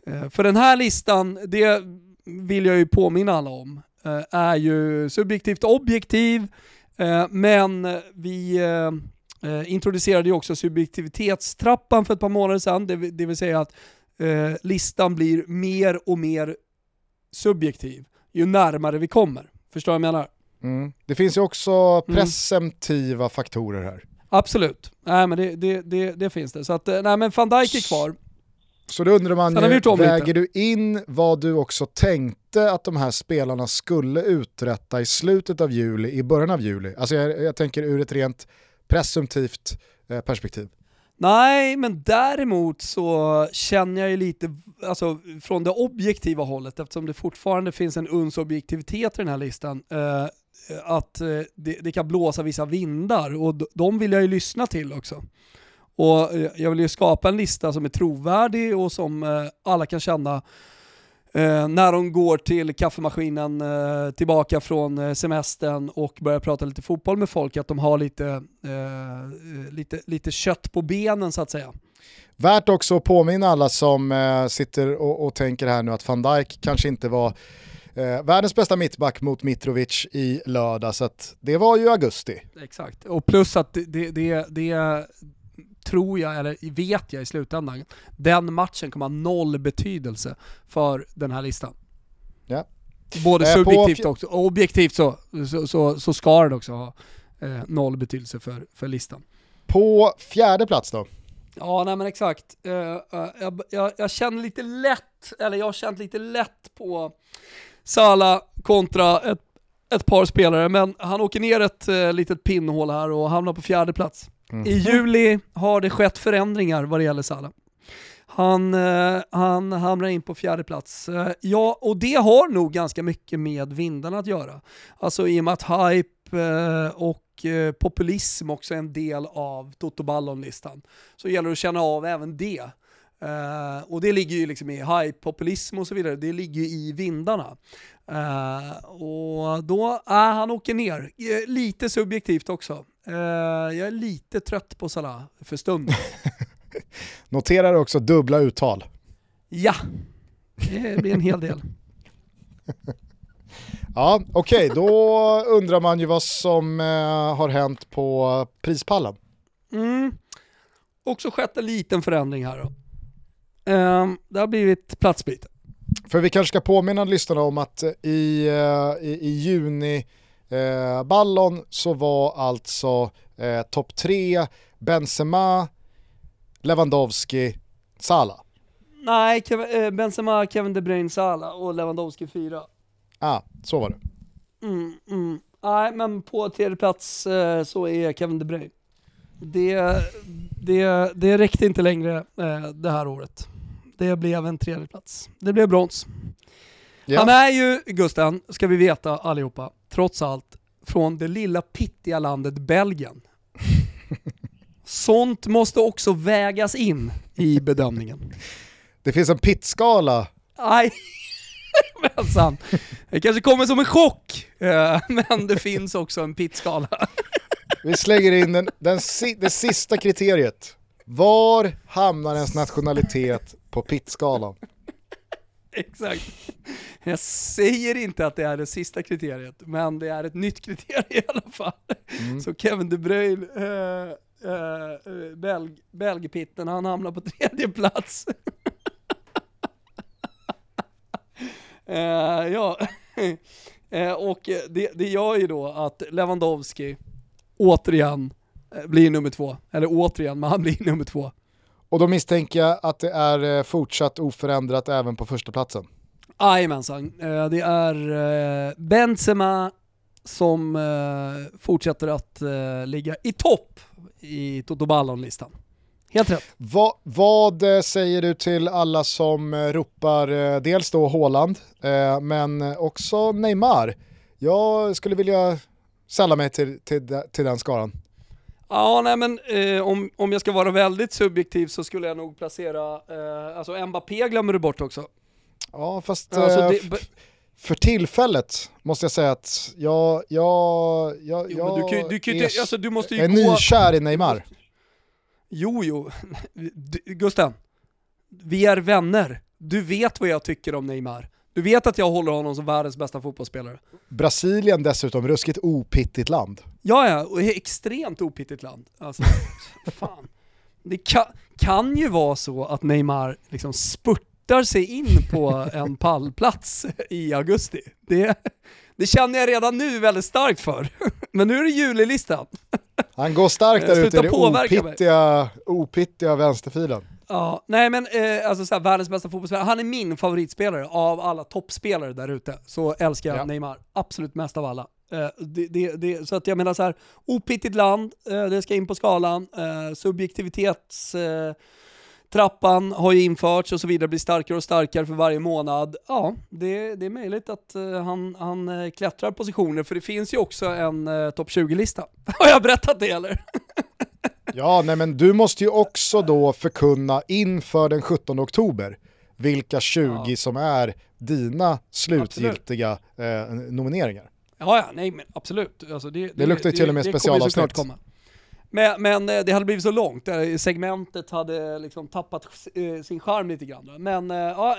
Eh, för den här listan, det vill jag ju påminna alla om, eh, är ju subjektivt objektiv, men vi introducerade ju också subjektivitetstrappan för ett par månader sedan, det, vill- det vill säga att listan blir mer och mer subjektiv ju närmare vi kommer. Förstår du vad jag menar? Mm. Det finns ju också presumtiva faktorer här. Absolut. Nej men det, det, det, det finns det. Så att, eh, nej men van Dijk är kvar. Så då undrar man ju, väger du in vad du också tänkte att de här spelarna skulle uträtta i slutet av juli, i början av juli? Alltså jag, jag tänker ur ett rent presumtivt eh, perspektiv. Nej, men däremot så känner jag ju lite, alltså från det objektiva hållet, eftersom det fortfarande finns en uns objektivitet i den här listan, eh, Eh, att eh, det, det kan blåsa vissa vindar och de vill jag ju lyssna till också. Och eh, jag vill ju skapa en lista som är trovärdig och som alla kan känna när de går till kaffemaskinen tillbaka från semestern och börjar prata lite fotboll med folk, att de har lite, lite, lite kött på benen så att säga. Värt också att påminna alla som sitter och, och tänker här nu att van Dijk kanske inte var eh, världens bästa mittback mot Mitrovic i lördag, så det var ju augusti. Exakt, och plus att det, det, det, tror jag, eller vet jag i slutändan, den matchen kommer ha noll betydelse för den här listan. Ja. Både Eh, subjektivt och objektivt så, så, så, så ska den också ha eh, noll betydelse för, för listan. På fjärde plats då? Ja, nej men exakt. Eh, eh, jag, jag, jag känner lite lätt, eller jag har känt lite lätt på Sala kontra ett, ett par spelare, men han åker ner ett uh, litet pinnhål här och hamnar på fjärde plats. I juli har det skett förändringar vad det gäller Salah. Han, eh, han hamnar in på fjärde plats. Eh, ja, och det har nog ganska mycket med vindarna att göra. Alltså i och med att hype eh, och eh, populism också är en del av Toto Ballon-listan, så gäller det att känna av även det. Eh, och det ligger ju liksom i hype, populism och så vidare, det ligger ju i vindarna. Eh, och då, äh, han åker ner. Lite subjektivt också. Eh, jag är lite trött på Salah för stunden. Noterar också dubbla uttal. Ja, det blir en hel del. Ja, okej, okay, då undrar man ju vad som har hänt på prispallen. Mm. Också skett en liten förändring här då. Eh, det har blivit platsbyte. För vi kanske ska påminna lyssnarna om att i, eh, i, i juni eh, ballon så var alltså eh, topp tre Benzema, Lewandowski, Salah. Nej, eh, Benzema, Kevin De Bruyne, Salah och Lewandowski fyra. Ja, ah, så var det. Mm, mm. Nej, men på tredje plats eh, så är Kevin De Bruyne. Det, det, det räckte inte längre eh, det här året. Det blev en tredje plats. Det blev brons. Ja. Han är ju, Gusten, ska vi veta allihopa, trots allt, från det lilla pittiga landet Belgien. Sånt måste också vägas in i bedömningen. Det finns en pittskala. Nej, men Det kanske kommer som en chock, eh, men det finns också en pittskala. Vi slänger in den, den, det sista kriteriet. Var hamnar ens nationalitet på pittskalan? Exakt. Jag säger inte att det är det sista kriteriet, men det är ett nytt kriterium i alla fall. Mm. Så Kevin De Bruyne, äh, äh, Belg, Belgpitten, han hamnar på tredje plats. äh, ja, och det, det gör ju då att Lewandowski återigen blir nummer två. Eller återigen, men han blir nummer två. Och då misstänker jag att det är fortsatt oförändrat även på första platsen. Jajamensan, eh, det är eh, Benzema som eh, fortsätter att ligga i topp i Toto Ballon-listan. Helt rätt. Va, vad säger du till alla som ropar dels då Haaland, men också Neymar? Jag skulle vilja sälla mig till, till, till den skaran. Ja, nej men eh, om, om jag ska vara väldigt subjektiv så skulle jag nog placera, eh, alltså Mbappé glömmer du bort också. Ja, fast alltså, eh, det, för tillfället måste jag säga att jag, jag, jag, jo, jag du kan, du kan, är, alltså, du måste ju är gå... nykär i Neymar. Jo, jo. Gusten, vi är vänner. Du vet vad jag tycker om Neymar. Du vet att jag håller honom som världens bästa fotbollsspelare. Brasilien dessutom, ruskigt opittigt land. Ja, ja, och extremt opittigt land. Alltså, fan. Det kan, kan ju vara så att Neymar liksom spurtar sig in på en pallplats i augusti. Det, det känner jag redan nu väldigt starkt för. Men nu är det julilistan. Han går starkt där ute i den opittiga, opittiga vänsterfilen. Ja, nej men eh, alltså såhär, världens bästa fotbollsspelare, han är min favoritspelare av alla toppspelare där ute. Så älskar jag ja. Neymar, absolut mest av alla. Eh, det, det, det, så att jag menar så här, opittigt land, eh, det ska in på skalan, eh, subjektivitets eh, Trappan har ju införts och så vidare, blir starkare och starkare för varje månad. Ja, det, det är möjligt att uh, han, han uh, klättrar positioner, för det finns ju också en uh, topp 20-lista. Har jag berättat det eller? Ja, nej men du måste ju också då förkunna inför den 17 oktober vilka 20 ja. som är dina slutgiltiga eh, nomineringar. Ja, ja, nej men absolut. Alltså det, det, det luktar ju till och med specialavsnitt. Men, men eh, det hade blivit så långt, segmentet hade liksom tappat eh, sin charm lite grann. Men eh, ja,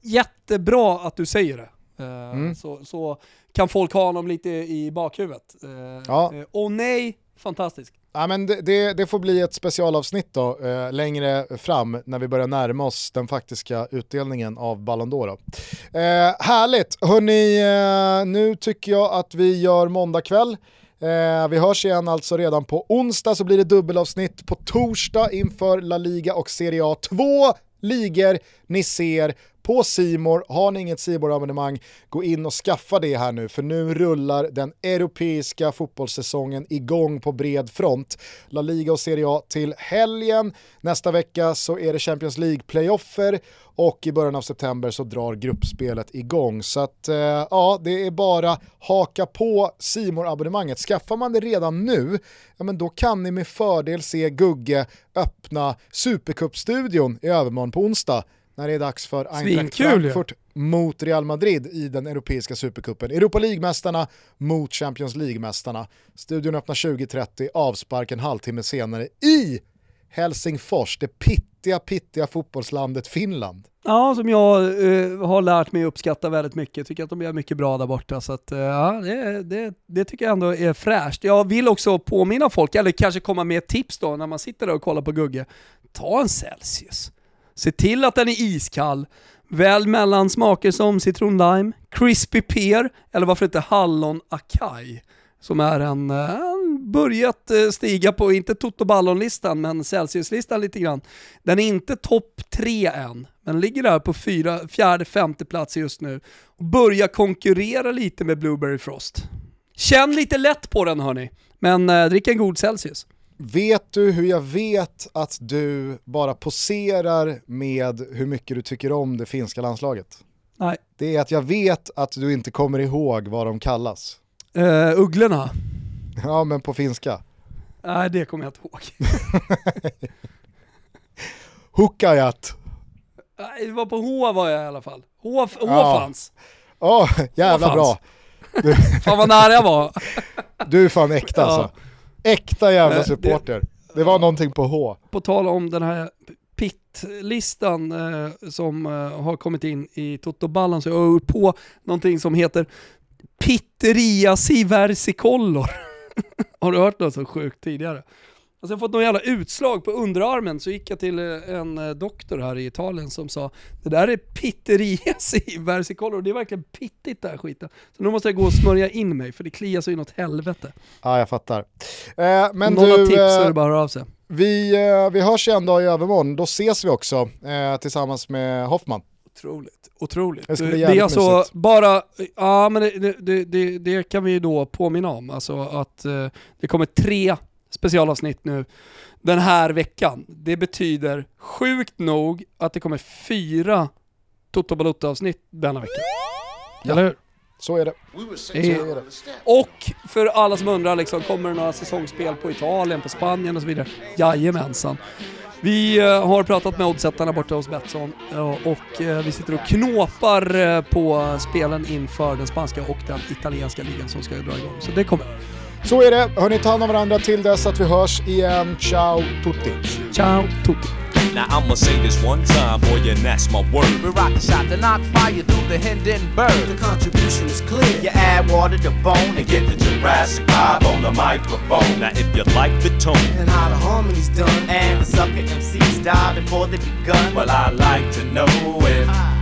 jättebra att du säger det. Mm. Så, så kan folk ha honom lite i bakhuvudet. Ja. Och nej, fantastiskt. Ja, men det, det, det, får bli ett specialavsnitt då, eh, längre fram när vi börjar närma oss den faktiska utdelningen av Ballon d'Or. Eh, härligt! Hörni, eh, nu tycker jag att vi gör måndag kväll. Eh, vi hörs igen alltså redan på onsdag så blir det dubbelavsnitt på torsdag inför La Liga och Serie A. Två ligor ni ser på Simor. Har ni inget simor abonnemang gå in och skaffa det här nu, för nu rullar den europeiska fotbollssäsongen igång på bred front. La Liga och Serie A till helgen. Nästa vecka så är det Champions League-playoffer och i början av september så drar gruppspelet igång. Så att eh, ja, det är bara haka på simor abonnemanget Skaffar man det redan nu, ja men då kan ni med fördel se Gugge öppna Supercup-studion i övermorgon på onsdag när det är dags för Eintracht Frankfurt ja. mot Real Madrid i den europeiska supercupen. Europa League-mästarna mot Champions League-mästarna. Studion öppnar 20.30, avspark en halvtimme senare i Helsingfors, det pittiga, pittiga fotbollslandet Finland. Ja, som jag eh, har lärt mig uppskatta väldigt mycket. Tycker att de gör mycket bra där borta. Så att, eh, ja, det, det, det tycker jag ändå är fräscht. Jag vill också påminna folk, eller kanske komma med ett tips då när man sitter där och kollar på Gugge. Ta en Celsius. Se till att den är iskall. Välj mellan smaker som citron lime, crispy pear eller varför inte hallon acai som är en, en börjat eh, stiga på, inte Toto Ballon-listan, men Celsius-listan lite grann. Den är inte topp tre än, men ligger där på fyra, fjärde, femte plats just nu och börjar konkurrera lite med Blueberry Frost. Känn lite lätt på den hörni, men eh, drick en god Celsius. Vet du hur jag vet att du bara poserar med hur mycket du tycker om det finska landslaget? Nej. Det är att jag vet att du inte kommer ihåg vad de kallas. Uh, ugglorna? Ja, men på finska. Nej, det kommer jag inte ihåg. Hukajat. Nej, det var på H var jag i alla fall. H, H ja. fanns. Åh, oh, jävla bra. Du... fan vad nära jag var. du är fan äkta ja. alltså. Äkta jävla supporter. Det, var någonting på H. På tal om den här pit-listan eh, som eh, har kommit in i Toto Ballan så jag har på någonting som heter Pitteria Siversicolor. Har du hört något så sjukt tidigare? Jag har fått någon jävla utslag på underarmen, så gick jag till eh, en eh, doktor här i Italien som sa det där är pitteria versicolor, det är verkligen pittigt det här skiten. Så nu måste jag gå och smörja in mig för det kliar så inåt helvete. Ja, jag fattar. Eh, men Någon du, har tips så är det bara att höra av sig. Vi, eh, vi hörs en dag i övermorgon, då ses vi också eh, tillsammans med Hoffman. Otroligt, otroligt. Det, det är alltså mysigt. bara, ja men det, det, det, kan vi ju då påminna om, alltså att eh, det kommer tre specialavsnitt nu den här veckan. Det betyder sjukt nog att det kommer fyra Toto Balutta-avsnitt denna vecka. Ja. Eller hur? Så är det. Är det. Och för alla som undrar, liksom, kommer det några säsongsspel på Italien, på Spanien och så vidare? Jajamensan. Vi eh, har pratat med oddsättarna borta hos Betsson och eh, vi sitter och knåpar eh, på spelen inför den spanska och den italienska ligan som ska dra igång. Så det kommer. Så är det. Hörni, ta hand om varandra till dess att vi hörs igen. Ciao tutti. Ciao tutti. Now I'ma say this one time, boy, and that's my word. We rock the shot to knock fire through the Hindenburg. The contribution is clear. You add water to bone and get the Jurassic vibe on the microphone. Now if you like the tone and how the harmony's done, and the sucker MCs die before they begun, well I like to know if. I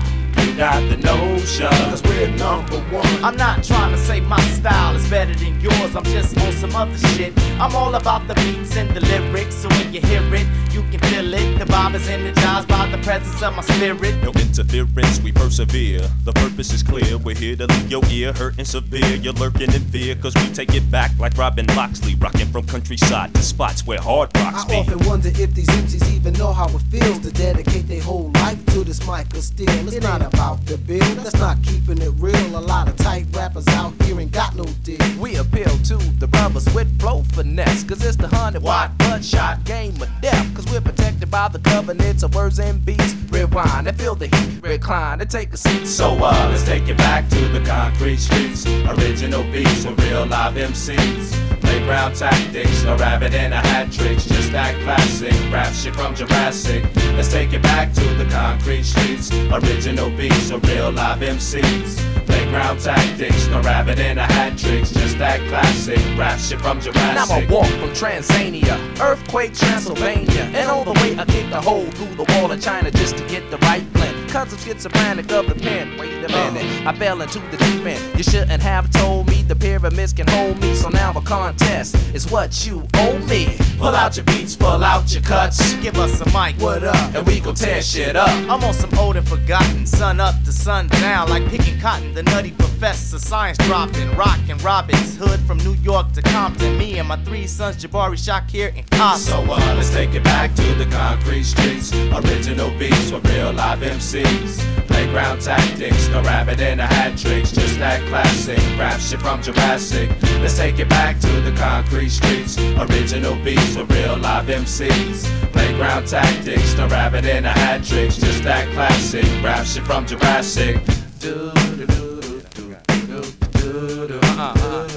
got the notion. Cause we're number one. I'm not trying to say my style is better than yours. I'm just on some other shit. I'm all about the beats and the lyrics. So when you hear it, you can feel it. The vibe is energized by the presence of my spirit. No interference, we persevere. The purpose is clear. We're here to leave your ear hurting severe. You're lurking in fear. Cause we take it back like Robin Loxley. Rocking from countryside to spots where hard rocks I be. often wonder if these MCs even know how it feels to dedicate their whole life to this mic of steel. It's it not about out the bill. That's not keeping it real. A lot of tight rappers out here ain't got no deal. We appeal to the brothers with flow finesse. Cause it's the hundred watt bloodshot game of death. Cause we're protected by the covenants of words and beats. Rewind and feel the heat, recline and take a seat. So uh, let's take it back to the concrete streets. Original beats with real live MCs. Playground tactics, no rabbit and a hat tricks, just that classic rap shit from Jurassic. Let's take it back to the concrete streets. Original beats, or real live MCs. Playground tactics, no rabbit and a hat tricks, just that classic rap shit from Jurassic. Now I walk from Transania, earthquake Transylvania, and all the way I kick a hole through the wall of China just to get the right blend. Cause I'm schizophrenic of the pen. Wait a minute, uh. I fell into the deep end. You shouldn't have told me the pyramids can hold me, so now a contest is what you owe me. Pull out your beats, pull out your cuts. Give us a mic, what up? And we gon' tear shit up. I'm on some old and forgotten, sun up to sun down, like picking cotton. The nutty professor, science dropping, rockin' Robin's Hood from New York to Compton. Me and my three sons, Jabari, Shakir, and Cobb. So uh, let's take it back to the concrete streets. Original beats with real live MCs. Playground tactics, no rabbit in a hat tricks, just that classic rap shit from Jurassic. Let's take it back to the concrete streets. Original beats with real live MCs. Playground tactics, the rabbit in a hat tricks, just that classic rap shit from Jurassic. Do, do, do, do, do, do, do, do. Uh-uh, uh-uh.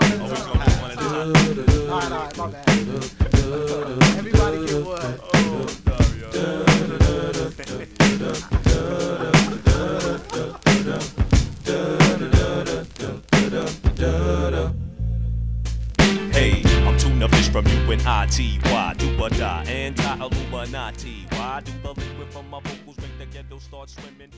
Everybody get one. Tuna fish from UNIT. Why do or die? Anti Illuminati. Why do the liquid from my vocals make the ghetto start swimming?